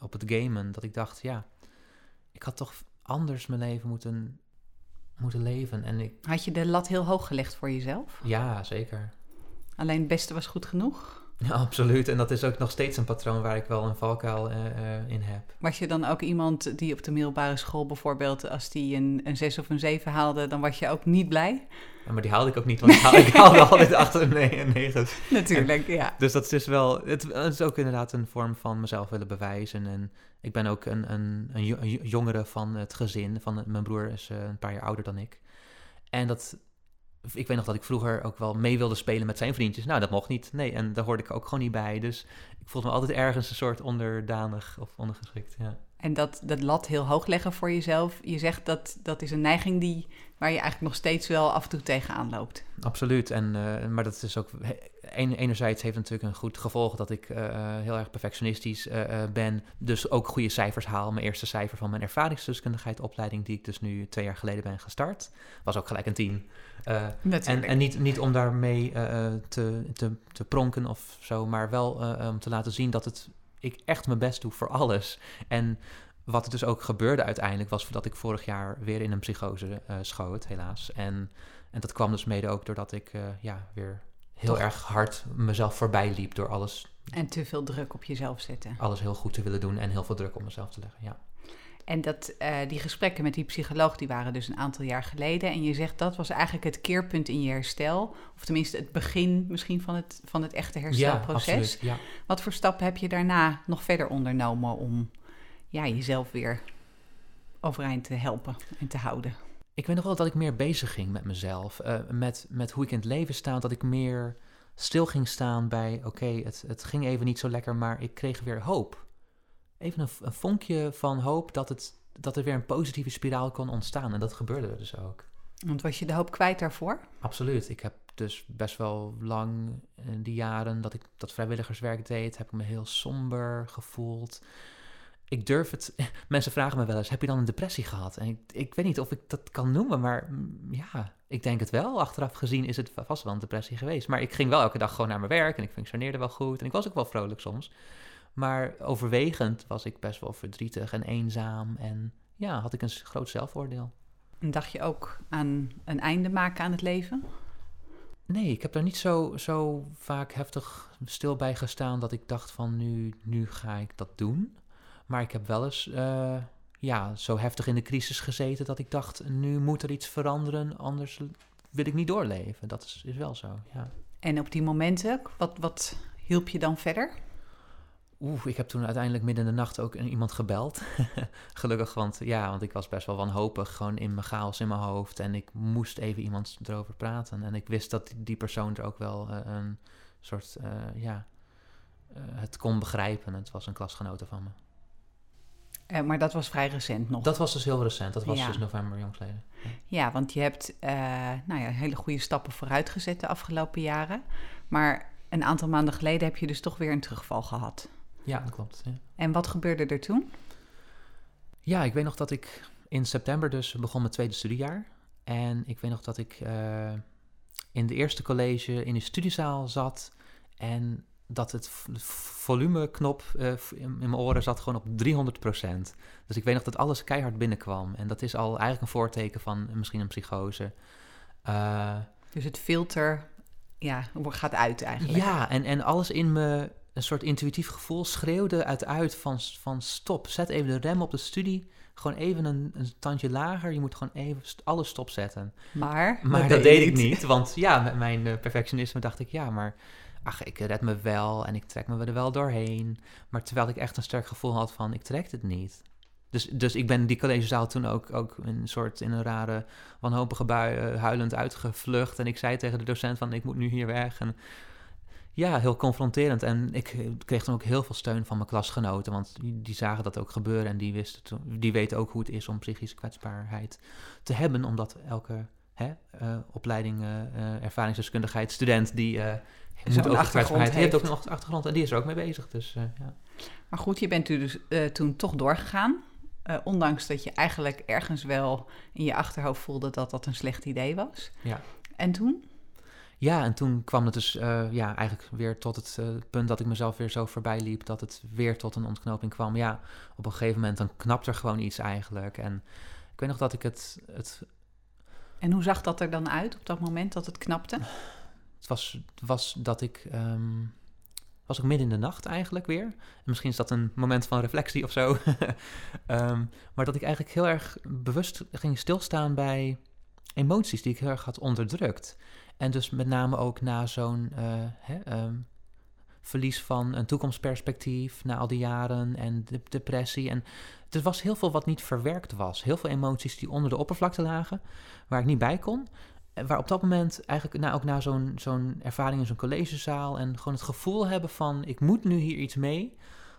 op het gamen, dat ik dacht, ja, ik had toch anders mijn leven moeten, moeten leven. En ik... Had je de lat heel hoog gelegd voor jezelf? Ja, zeker. Alleen het beste was goed genoeg? Ja, absoluut. En dat is ook nog steeds een patroon waar ik wel een valkuil uh, uh, in heb. Was je dan ook iemand die op de middelbare school bijvoorbeeld, als die een, een 6 of een 7 haalde, dan was je ook niet blij? Ja, maar die haalde ik ook niet, want ik haalde, ik haalde altijd achter een negen. Natuurlijk, ja. Dus dat is dus wel, het, het, is ook inderdaad een vorm van mezelf willen bewijzen. En ik ben ook een, een, een jongere van het gezin. Van, mijn broer is uh, een paar jaar ouder dan ik. En dat, ik weet nog dat ik vroeger ook wel mee wilde spelen met zijn vriendjes. Nou, dat mocht niet. Nee, en daar hoorde ik ook gewoon niet bij. Dus ik voelde me altijd ergens een soort onderdanig of ondergeschikt. Ja. En dat, dat lat heel hoog leggen voor jezelf. Je zegt dat dat is een neiging die, waar je eigenlijk nog steeds wel af en toe tegenaan loopt. Absoluut. En, uh, maar dat is ook. Enerzijds heeft het natuurlijk een goed gevolg dat ik uh, heel erg perfectionistisch uh, ben. Dus ook goede cijfers haal. Mijn eerste cijfer van mijn ervaringsdeskundigheid opleiding, die ik dus nu twee jaar geleden ben gestart, was ook gelijk een 10. en en niet, niet om daarmee te, te, te pronken of zo, maar wel om te laten zien dat het ik echt mijn best doe voor alles. En wat er dus ook gebeurde uiteindelijk was dat ik vorig jaar weer in een psychose uh, schoot, helaas. En, en dat kwam dus mede ook doordat ik uh, ja, weer heel erg hard mezelf voorbij liep door alles. En te veel druk op jezelf zetten. Alles heel goed te willen doen en heel veel druk op mezelf te leggen, ja. En dat, uh, die gesprekken met die psycholoog, die waren dus een aantal jaar geleden. En je zegt dat was eigenlijk het keerpunt in je herstel. Of tenminste het begin misschien van het, van het echte herstelproces. Ja, ja. Wat voor stappen heb je daarna nog verder ondernomen om ja, jezelf weer overeind te helpen en te houden? Ik weet nog wel dat ik meer bezig ging met mezelf. Uh, met, met hoe ik in het leven sta. Dat ik meer stil ging staan bij... oké, het, het ging even niet zo lekker, maar ik kreeg weer hoop even een, een vonkje van hoop dat, het, dat er weer een positieve spiraal kon ontstaan. En dat gebeurde dus ook. Want was je de hoop kwijt daarvoor? Absoluut. Ik heb dus best wel lang in die jaren dat ik dat vrijwilligerswerk deed, heb ik me heel somber gevoeld. Ik durf het. Mensen vragen me wel eens: heb je dan een depressie gehad? En ik, ik weet niet of ik dat kan noemen, maar mm, ja, ik denk het wel. Achteraf gezien is het vast wel een depressie geweest. Maar ik ging wel elke dag gewoon naar mijn werk en ik functioneerde wel goed. En ik was ook wel vrolijk soms. Maar overwegend was ik best wel verdrietig en eenzaam. En ja, had ik een groot zelfoordeel. En dacht je ook aan een einde maken aan het leven? Nee, ik heb daar niet zo, zo vaak heftig stil bij gestaan dat ik dacht van nu, nu ga ik dat doen. Maar ik heb wel eens uh, ja, zo heftig in de crisis gezeten dat ik dacht nu moet er iets veranderen, anders wil ik niet doorleven. Dat is, is wel zo, ja. En op die momenten, wat, wat hielp je dan verder? Oeh, ik heb toen uiteindelijk midden in de nacht ook iemand gebeld. Gelukkig, want ja, want ik was best wel wanhopig, gewoon in mijn chaos in mijn hoofd. En ik moest even iemand erover praten. En ik wist dat die persoon er ook wel uh, een soort, uh, ja, uh, het kon begrijpen. Het was een klasgenote van me. maar dat was vrij recent nog? Dat was dus heel recent. Dat was ja. dus november jongsleden. Ja. ja, want je hebt nou ja, hele goede stappen vooruit gezet de afgelopen jaren. Maar een aantal maanden geleden heb je dus toch weer een terugval gehad. Ja, dat klopt. Ja. En wat gebeurde er toen? Ja, ik weet nog dat ik in september dus begon mijn tweede studiejaar. En ik weet nog dat ik eh, in de eerste college in de studiezaal zat. En dat het volumeknop eh, in mijn oren zat gewoon op 300% Dus ik weet nog dat alles keihard binnenkwam. En dat is al eigenlijk een voorteken van misschien een psychose. Eh, Dus het filter ja, gaat uit eigenlijk. ja, en, en alles in me, een soort intuïtief gevoel, schreeuwde uit van, van stop. Zet even de rem op de studie. Gewoon even een, een tandje lager. Je moet gewoon even st- alles stopzetten. Maar, Maar dat, deed ik niet. Want ja, met mijn eh, perfectionisme dacht ik, ja, maar ach, ik red me wel en ik trek me er wel doorheen. Maar terwijl ik echt een sterk gevoel had van, ik trek het niet. Dus, dus ik ben die collegezaal toen ook, ook een soort in een rare wanhopige bui eh, huilend uitgevlucht. En ik zei tegen de docent van, ik moet nu hier weg. En ja, heel confronterend. En ik eh, kreeg toen ook heel veel steun van mijn klasgenoten. Want die, die zagen dat ook gebeuren. En die, wisten die weten ook hoe het is om psychische kwetsbaarheid te hebben. Omdat elke hè, eh, opleiding eh, ervaringsdeskundigheid, student, die eh moet ook kwetsbaarheid. Die heeft ook een achtergrond en die is er ook mee bezig. Dus ja. Maar goed, je bent dus eh, toen toch doorgegaan. Ondanks dat je eigenlijk ergens wel in je achterhoofd voelde dat dat een slecht idee was. Ja. En toen? Ja, en toen kwam het dus eh, ja, eigenlijk weer tot het eh, punt dat ik mezelf weer zo voorbij liep, dat het weer tot een ontknoping kwam. Ja, op een gegeven moment dan knapt er gewoon iets eigenlijk. En ik weet nog dat ik het, het, En hoe zag dat er dan uit op dat moment dat het knapte? het was, was dat ik, ehm, was ook midden in de nacht eigenlijk weer. En misschien is dat een moment van reflectie of zo. Ehm, maar dat ik eigenlijk heel erg bewust ging stilstaan bij emoties die ik heel erg had onderdrukt. En dus met name ook na zo'n eh, ehm, verlies van een toekomstperspectief na al die jaren en de depressie. En er was heel veel wat niet verwerkt was. Heel veel emoties die onder de oppervlakte lagen, waar ik niet bij kon. Waar op dat moment eigenlijk na, ook na zo'n zo'n ervaring in zo'n collegezaal en gewoon het gevoel hebben van ik moet nu hier iets mee,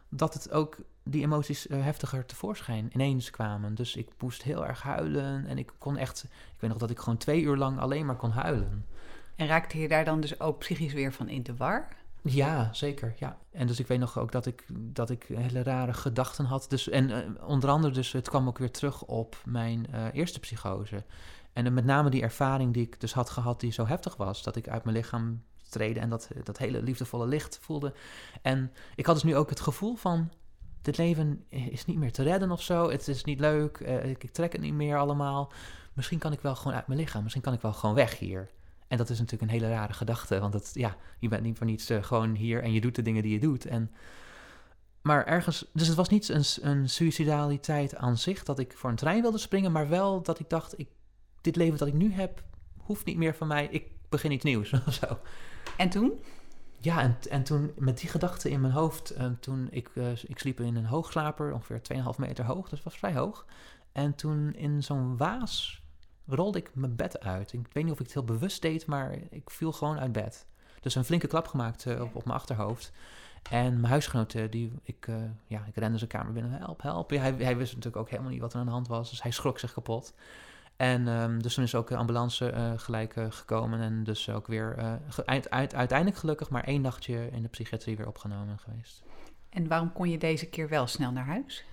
dat het ook die emoties eh, heftiger tevoorschijn ineens kwamen. Dus ik moest heel erg huilen en ik kon echt, ik weet nog dat ik gewoon twee uur lang alleen maar kon huilen. En raakte je daar dan dus ook psychisch weer van in de war? Ja, zeker. Ja. En dus ik weet nog ook dat ik, dat ik hele rare gedachten had. Dus, en eh, onder andere, dus het kwam ook weer terug op mijn eh, eerste psychose. En dan met name die ervaring die ik dus had gehad, die zo heftig was, dat ik uit mijn lichaam trede en dat, dat hele liefdevolle licht voelde. En ik had dus nu ook het gevoel van, dit leven is niet meer te redden of zo. Het is niet leuk, eh, ik trek het niet meer allemaal. Misschien kan ik wel gewoon uit mijn lichaam, misschien kan ik wel gewoon weg hier. En dat is natuurlijk een hele rare gedachte, want het, ja, je bent niet voor niets eh, gewoon hier en je doet de dingen die je doet. En, maar ergens, dus het was niet een, een suicidaliteit aan zich dat ik voor een trein wilde springen, maar wel dat ik dacht, ik, dit leven dat ik nu heb, hoeft niet meer van mij, ik begin iets nieuws of zo. En toen? Ja, en, en toen met die gedachte in mijn hoofd, eh, toen ik, eh, ik sliep in een hoogslaper, ongeveer 2,5 meter hoog, dus was vrij hoog. En toen in zo'n waas rolde ik mijn bed uit. Ik weet niet of ik het heel bewust deed, maar ik viel gewoon uit bed. Dus een flinke klap gemaakt eh, op, op mijn achterhoofd. En mijn huisgenoot, eh, die, ik, eh, ja, ik rende zijn kamer binnen, help, help. Hij, hij wist natuurlijk ook helemaal niet wat er aan de hand was, dus hij schrok zich kapot. En ehm, dus toen is ook de ambulance gelijk gekomen en dus ook weer uit- uiteindelijk gelukkig maar één nachtje in de psychiatrie weer opgenomen geweest. En waarom kon je deze keer wel snel naar huis?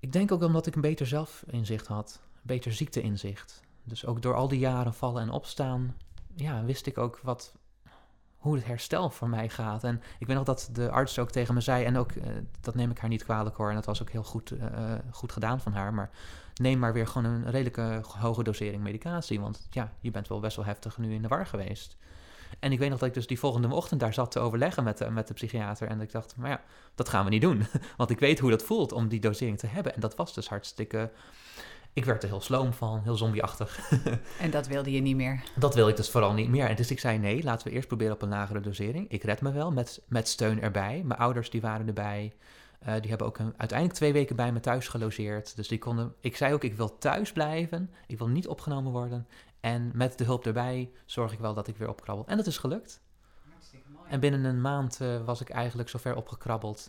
Ik denk ook omdat ik een beter zelfinzicht had, beter ziekteinzicht. Dus ook door al die jaren vallen en opstaan, ja, wist ik ook wat, hoe het herstel voor mij gaat. En ik weet nog dat de arts ook tegen me zei, en ook, eh, dat neem ik haar niet kwalijk hoor, en dat was ook heel goed, eh, goed gedaan van haar, maar neem maar weer gewoon een redelijke hoge dosering medicatie, want ja, je bent wel best wel heftig nu in de war geweest. En ik weet nog dat ik dus die volgende ochtend daar zat te overleggen met de, met de psychiater. En ik dacht, maar ja, dat gaan we niet doen. Want ik weet hoe dat voelt om die dosering te hebben. En dat was dus hartstikke... Ik werd er heel sloom van, heel zombieachtig. En dat wilde je niet meer. Dat wil ik dus vooral niet meer. En dus ik zei, nee, laten we eerst proberen op een lagere dosering. Ik red me wel, met, met steun erbij. Mijn ouders die waren erbij. Eh, die hebben ook een, uiteindelijk twee weken bij me thuis gelogeerd. Dus die konden... Ik zei ook, ik wil thuis blijven. Ik wil niet opgenomen worden. En met de hulp erbij zorg ik wel dat ik weer opkrabbel. En dat is gelukt. En binnen een maand eh, was ik eigenlijk zover opgekrabbeld.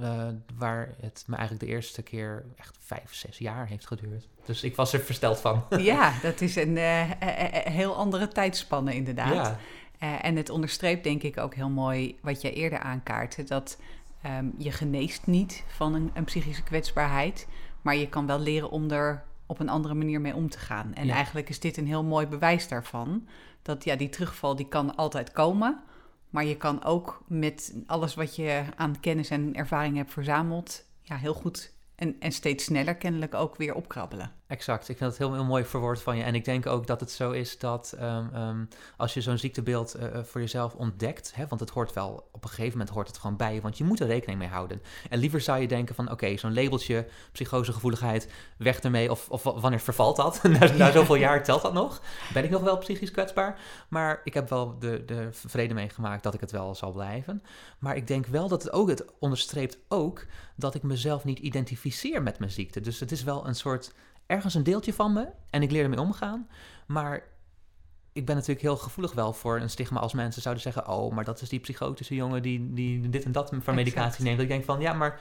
Eh, waar het me eigenlijk de eerste keer echt vijf, zes jaar heeft geduurd. Dus ik was er versteld van. Ja, dat is een eh, eh, heel andere tijdspanne inderdaad. Ja, en het onderstreept denk ik ook heel mooi wat jij eerder aankaartte. Dat ehm, je geneest niet van een, een psychische kwetsbaarheid. Maar je kan wel leren om er op een andere manier mee om te gaan. En Ja. eigenlijk is dit een heel mooi bewijs daarvan. Dat ja, die terugval die kan altijd komen. Maar je kan ook met alles wat je aan kennis en ervaring hebt verzameld... Ja, heel goed en, en steeds sneller kennelijk ook weer opkrabbelen. Exact, ik vind het heel, heel mooi verwoord van je. En ik denk ook dat het zo is dat ehm, ehm, als je zo'n ziektebeeld eh, eh, voor jezelf ontdekt, hè, want het hoort wel, op een gegeven moment hoort het gewoon bij je, want je moet er rekening mee houden. En liever zou je denken van, oké, zo'n labeltje, psychosegevoeligheid, weg ermee, of, of wa- wanneer vervalt dat? na, na zoveel jaar telt dat nog? Ben ik nog wel psychisch kwetsbaar? Maar ik heb wel de, de vrede meegemaakt dat ik het wel zal blijven. Maar ik denk wel dat het ook, het onderstreept ook dat ik mezelf niet identificeer met mijn ziekte. Dus het is wel een soort ergens een deeltje van me en ik leer ermee omgaan. Maar ik ben natuurlijk heel gevoelig wel voor een stigma als mensen zouden zeggen: Oh, maar dat is die psychotische jongen die, die dit en dat van medicatie neemt. Dat ik denk van ja, maar.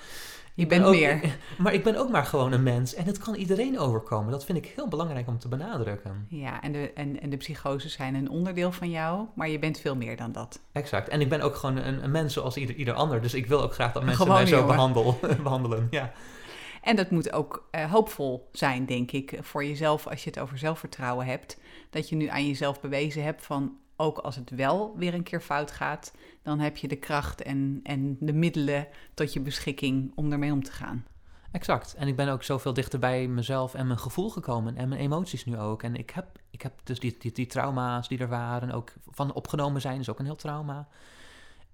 Je bent ook- meer. Maar ik ben ook maar gewoon een mens en het kan iedereen overkomen. Dat vind ik heel belangrijk om te benadrukken. Ja, en de, en, en de psychoses zijn een onderdeel van jou, maar je bent veel meer dan dat. Exact. En ik ben ook gewoon een, een mens zoals ieder, ieder ander. Dus ik wil ook graag dat mensen mij zo behandel, behandelen. Ja. En dat moet ook eh, hoopvol zijn, denk ik, voor jezelf als je het over zelfvertrouwen hebt. Dat je nu aan jezelf bewezen hebt van, ook als het wel weer een keer fout gaat, dan heb je de kracht en, en de middelen tot je beschikking om ermee om te gaan. Exact. En ik ben ook zoveel dichter bij mezelf en mijn gevoel gekomen en mijn emoties nu ook. En ik heb, ik heb dus die, die, die trauma's die er waren, ook van opgenomen zijn, is ook een heel trauma.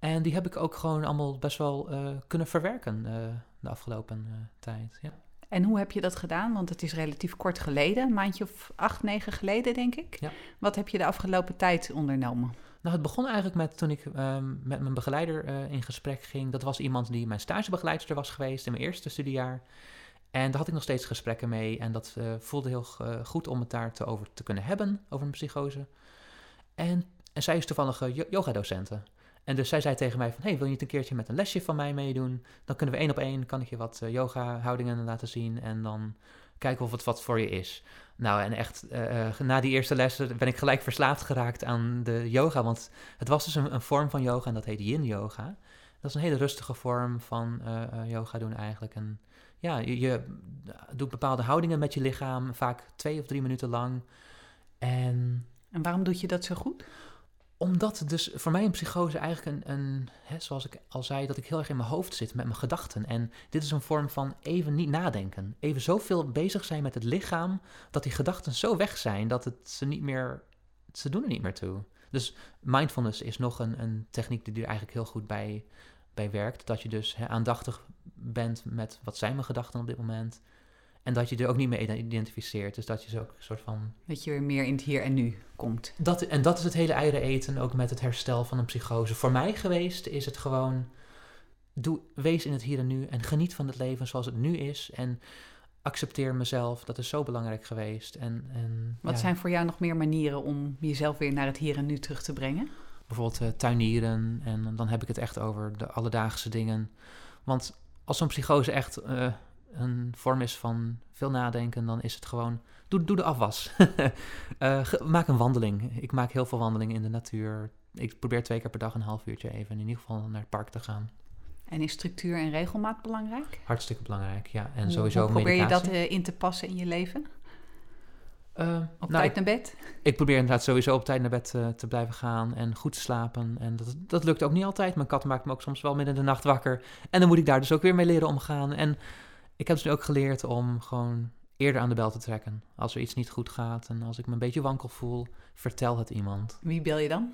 En die heb ik ook gewoon allemaal best wel eh, kunnen verwerken eh, de afgelopen eh, tijd. Ja. En hoe heb je dat gedaan? Want het is relatief kort geleden, een maandje of acht, negen geleden, denk ik. Ja. Wat heb je de afgelopen tijd ondernomen? Nou, het begon eigenlijk met toen ik ehm, met mijn begeleider in gesprek ging. Dat was iemand die mijn stagebegeleidster was geweest in mijn eerste studiejaar. En daar had ik nog steeds gesprekken mee. En dat voelde heel goed om het daar te over te kunnen hebben, over een psychose. En, en zij is toevallig yogadocenten. En dus zij zei tegen mij van, hey, wil je niet een keertje met een lesje van mij meedoen? Dan kunnen we één op één, kan ik je wat uh, yoga-houdingen laten zien en dan kijken of het wat voor je is. Nou, en echt, uh, na die eerste lessen ben ik gelijk verslaafd geraakt aan de yoga, want het was dus een, een vorm van yoga en dat heet yin yoga. Dat is een hele rustige vorm van yoga doen eigenlijk. En ja, je, je, doet bepaalde houdingen met je lichaam, vaak twee of drie minuten lang. En, en waarom doet je dat zo goed? Omdat dus voor mij een psychose eigenlijk een, een hè, zoals ik al zei, dat ik heel erg in mijn hoofd zit met mijn gedachten. En dit is een vorm van even niet nadenken. Even zoveel bezig zijn met het lichaam, dat die gedachten zo weg zijn dat het ze niet meer, ze doen er niet meer toe. Dus mindfulness is nog een, een techniek die er eigenlijk heel goed bij, bij werkt. Dat je dus hè, aandachtig bent met wat zijn mijn gedachten op dit moment. En dat je er ook niet mee identificeert. Dus dat je zo ook een soort van. Dat je weer meer in het hier en nu komt. Dat, en dat is het hele eieren eten, ook met het herstel van een psychose. Voor mij geweest is het gewoon. Doe, wees in het hier en nu en geniet van het leven zoals het nu is. En accepteer mezelf. Dat is zo belangrijk geweest. En, en, Wat ja. zijn voor jou nog meer manieren om jezelf weer naar het hier en nu terug te brengen? Bijvoorbeeld uh, tuinieren. En dan heb ik het echt over de alledaagse dingen. Want als zo'n psychose echt. Uh, een vorm is van veel nadenken, dan is het gewoon. Doe, doe de afwas. uh, maak een wandeling. Ik maak heel veel wandelingen in de natuur. Ik probeer twee keer per dag een half uurtje even in ieder geval naar het park te gaan. En is structuur en regelmaat belangrijk? Hartstikke belangrijk, ja. En sowieso hoe probeer medicatie. je dat uh, in te passen in je leven? Uh, op nou, tijd naar bed? Ik, ik, probeer inderdaad sowieso op tijd naar bed uh, te blijven gaan en goed te slapen. En dat, dat lukt ook niet altijd. Mijn kat maakt me ook soms wel midden in de nacht wakker. En dan moet ik daar dus ook weer mee leren omgaan. En ik heb dus nu ook geleerd om gewoon eerder aan de bel te trekken. Als er iets niet goed gaat en als ik me een beetje wankel voel, vertel het iemand. Wie bel je dan?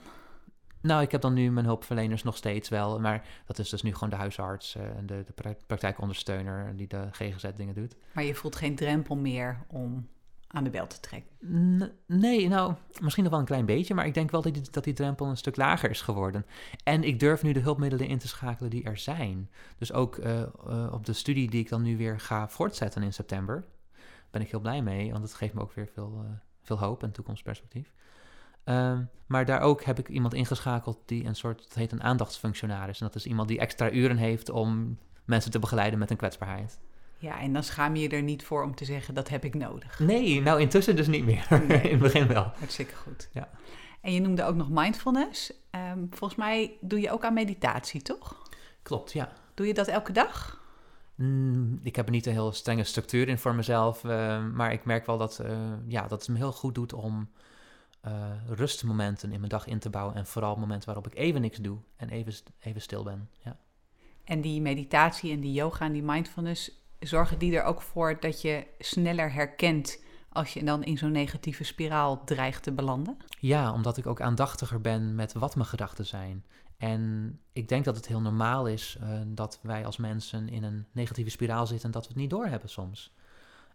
Nou, ik heb dan nu mijn hulpverleners nog steeds wel. Maar dat is dus nu gewoon de huisarts en uh, de, de praktijkondersteuner die de GGZ-dingen doet. Maar je voelt geen drempel meer om aan de bel te trekken? Nee, nou, misschien nog wel een klein beetje, maar ik denk wel dat die, dat die drempel een stuk lager is geworden. En ik durf nu de hulpmiddelen in te schakelen die er zijn. Dus ook uh, uh, op de studie die ik dan nu weer ga voortzetten in september, ben ik heel blij mee, want het geeft me ook weer veel, uh, veel hoop en toekomstperspectief. Uh, maar daar ook heb ik iemand ingeschakeld die een soort, het heet een aandachtsfunctionaris. En dat is iemand die extra uren heeft om mensen te begeleiden met een kwetsbaarheid. Ja, en dan schaam je je er niet voor om te zeggen, dat heb ik nodig. Nee, nou intussen dus niet meer. Nee. In het begin wel. Hartstikke goed. Ja. En je noemde ook nog mindfulness. Um, volgens mij doe je ook aan meditatie, toch? Klopt, ja. Doe je dat elke dag? Mm, ik heb er niet een heel strenge structuur in voor mezelf, eh, maar ik merk wel dat, eh, ja, dat het me heel goed doet om uh, rustmomenten in mijn dag in te bouwen. En vooral momenten waarop ik even niks doe en even, even stil ben. Ja. En die meditatie en die yoga en die mindfulness, zorgen die er ook voor dat je sneller herkent als je dan in zo'n negatieve spiraal dreigt te belanden? Ja, omdat ik ook aandachtiger ben met wat mijn gedachten zijn. En ik denk dat het heel normaal is uh, dat wij als mensen in een negatieve spiraal zitten en dat we het niet doorhebben soms.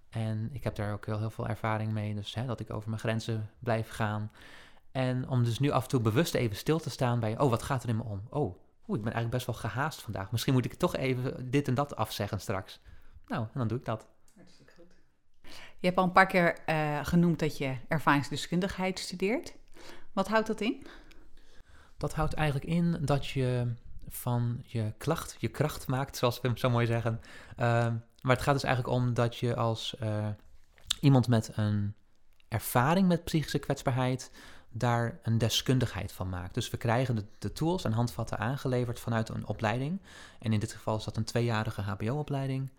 En ik heb daar ook heel, heel veel ervaring mee, dus hè, dat ik over mijn grenzen blijf gaan. En om dus nu af en toe bewust even stil te staan bij, oh, wat gaat er in me om? Oh, oeh, ik ben eigenlijk best wel gehaast vandaag. Misschien moet ik toch even dit en dat afzeggen straks. Nou, en dan doe ik dat. Hartstikke goed. Je hebt al een paar keer uh, genoemd dat je ervaringsdeskundigheid studeert. Wat houdt dat in? Dat houdt eigenlijk in dat je van je klacht je kracht maakt, zoals we hem zo mooi zeggen. Uh, maar het gaat dus eigenlijk om dat je als uh, iemand met een ervaring met psychische kwetsbaarheid daar een deskundigheid van maakt. Dus we krijgen de, de, tools en handvatten aangeleverd vanuit een opleiding. En in dit geval is dat een tweejarige HBO-opleiding.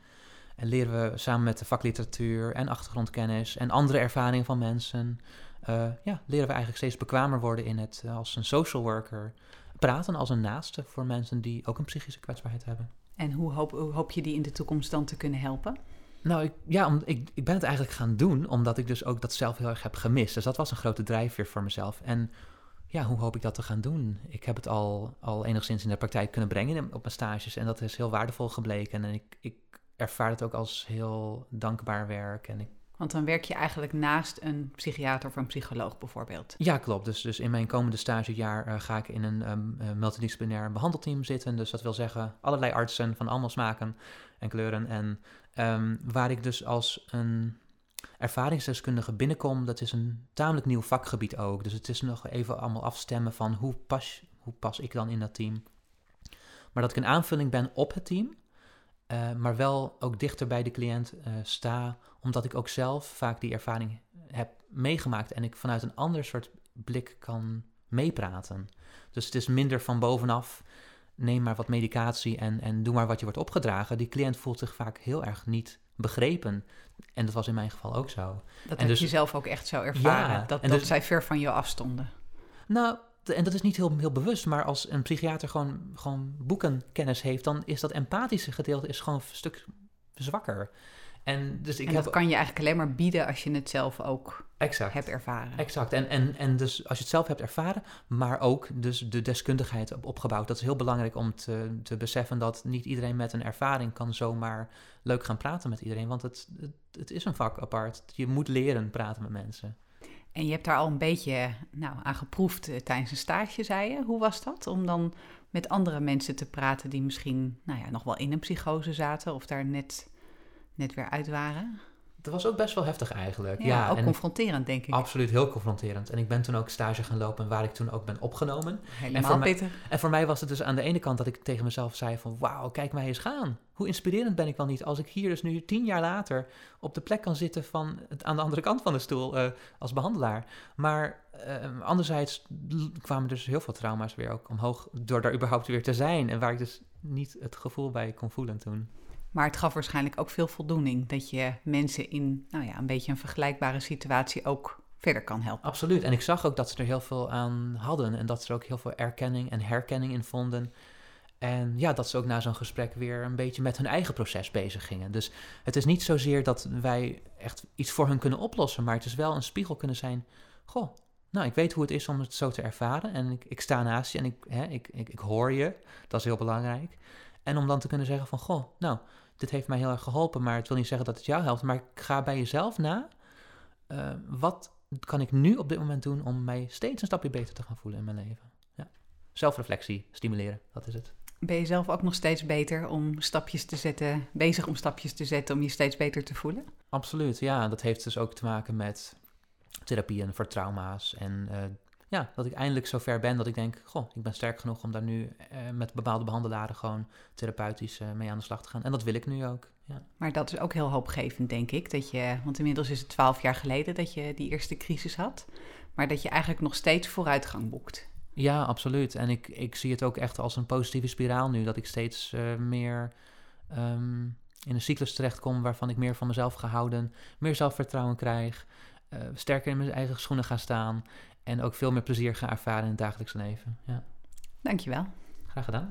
En leren we samen met de vakliteratuur en achtergrondkennis en andere ervaringen van mensen, uh, ja, leren we eigenlijk steeds bekwamer worden in het uh, als een social worker praten als een naaste voor mensen die ook een psychische kwetsbaarheid hebben. En hoe hoop, hoe hoop je die in de toekomst dan te kunnen helpen? Nou, ik, ja, om, ik, ik ben het eigenlijk gaan doen omdat ik dus ook dat zelf heel erg heb gemist. Dus dat was een grote drijfveer voor mezelf. En ja, hoe hoop ik dat te gaan doen? Ik heb het al, al enigszins in de praktijk kunnen brengen op mijn stages en dat is heel waardevol gebleken. En ik, ik ervaar het ook als heel dankbaar werk en ik want dan werk je eigenlijk naast een psychiater of een psycholoog bijvoorbeeld. Ja, klopt. Dus, dus in mijn komende stagejaar uh, ga ik in een um, multidisciplinair behandelteam zitten. Dus dat wil zeggen allerlei artsen van allemaal smaken en kleuren. En um, waar ik dus als een ervaringsdeskundige binnenkom, dat is een tamelijk nieuw vakgebied ook. Dus het is nog even allemaal afstemmen van hoe pas, hoe pas ik dan in dat team. Maar dat ik een aanvulling ben op het team. Uh, maar wel ook dichter bij de cliënt uh, sta, omdat ik ook zelf vaak die ervaring heb meegemaakt en ik vanuit een ander soort blik kan meepraten. Dus het is minder van bovenaf, neem maar wat medicatie en, en doe maar wat je wordt opgedragen. Die cliënt voelt zich vaak heel erg niet begrepen. En dat was in mijn geval ook zo. Dat en heb je zelf ook echt zo ervaren, ja, dat, dat dus, zij ver van je afstonden. Nou, en dat is niet heel, heel bewust, maar als een psychiater gewoon, gewoon boekenkennis heeft, dan is dat empathische gedeelte is gewoon een stuk zwakker. En, dus ik en dat kan je eigenlijk alleen maar bieden als je het zelf ook exact, hebt ervaren. Exact. En, en, en dus als je het zelf hebt ervaren, maar ook dus de deskundigheid op, opgebouwd. Dat is heel belangrijk om te, te beseffen dat niet iedereen met een ervaring kan zomaar leuk gaan praten met iedereen. Want het, het, het is een vak apart. Je moet leren praten met mensen. En je hebt daar al een beetje nou, aan geproefd uh, tijdens een stage, zei je. Hoe was dat om dan met andere mensen te praten die misschien nou ja, nog wel in een psychose zaten of daar net, net weer uit waren? Dat was ook best wel heftig eigenlijk. Ja, ja ook confronterend, denk ik. Absoluut, heel confronterend. En ik ben toen ook stage gaan lopen waar ik toen ook ben opgenomen. Helemaal en voor mij, En voor mij was het dus aan de ene kant dat ik tegen mezelf zei van... wauw, kijk mij eens gaan. Hoe inspirerend ben ik wel niet als ik hier dus nu tien jaar later... op de plek kan zitten van het, aan de andere kant van de stoel uh, als behandelaar. Maar uh, anderzijds kwamen dus heel veel trauma's weer ook omhoog... door daar überhaupt weer te zijn. En waar ik dus niet het gevoel bij kon voelen toen. Maar het gaf waarschijnlijk ook veel voldoening dat je mensen in nou ja, een beetje een vergelijkbare situatie ook verder kan helpen. Absoluut. En ik zag ook dat ze er heel veel aan hadden en dat ze er ook heel veel erkenning en herkenning in vonden. En ja, dat ze ook na zo'n gesprek weer een beetje met hun eigen proces bezig gingen. Dus het is niet zozeer dat wij echt iets voor hun kunnen oplossen, maar het is wel een spiegel kunnen zijn. Goh, nou, ik weet hoe het is om het zo te ervaren en ik, ik sta naast je en ik, hè, ik, ik, ik hoor je. Dat is heel belangrijk. En om dan te kunnen zeggen van, goh, nou, dit heeft mij heel erg geholpen, maar het wil niet zeggen dat het jou helpt. Maar ga bij jezelf na, uh, wat kan ik nu op dit moment doen om mij steeds een stapje beter te gaan voelen in mijn leven? Ja. Zelfreflectie stimuleren, dat is het. Ben je zelf ook nog steeds beter om stapjes te zetten, bezig om stapjes te zetten om je steeds beter te voelen? Absoluut, ja. Dat heeft dus ook te maken met therapieën voor trauma's en uh, ja, dat ik eindelijk zover ben dat ik denk, goh, ik ben sterk genoeg om daar nu eh, met bepaalde behandelaren gewoon therapeutisch eh, mee aan de slag te gaan. En dat wil ik nu ook. Ja. Maar dat is ook heel hoopgevend, denk ik. Dat je, want inmiddels is het twaalf jaar geleden dat je die eerste crisis had. Maar dat je eigenlijk nog steeds vooruitgang boekt. Ja, absoluut. En ik, ik zie het ook echt als een positieve spiraal nu. Dat ik steeds uh, meer um, in een cyclus terechtkom waarvan ik meer van mezelf ga houden, meer zelfvertrouwen krijg, uh, sterker in mijn eigen schoenen ga staan en ook veel meer plezier ga ervaren in het dagelijks leven. Ja. Dankjewel. Graag gedaan.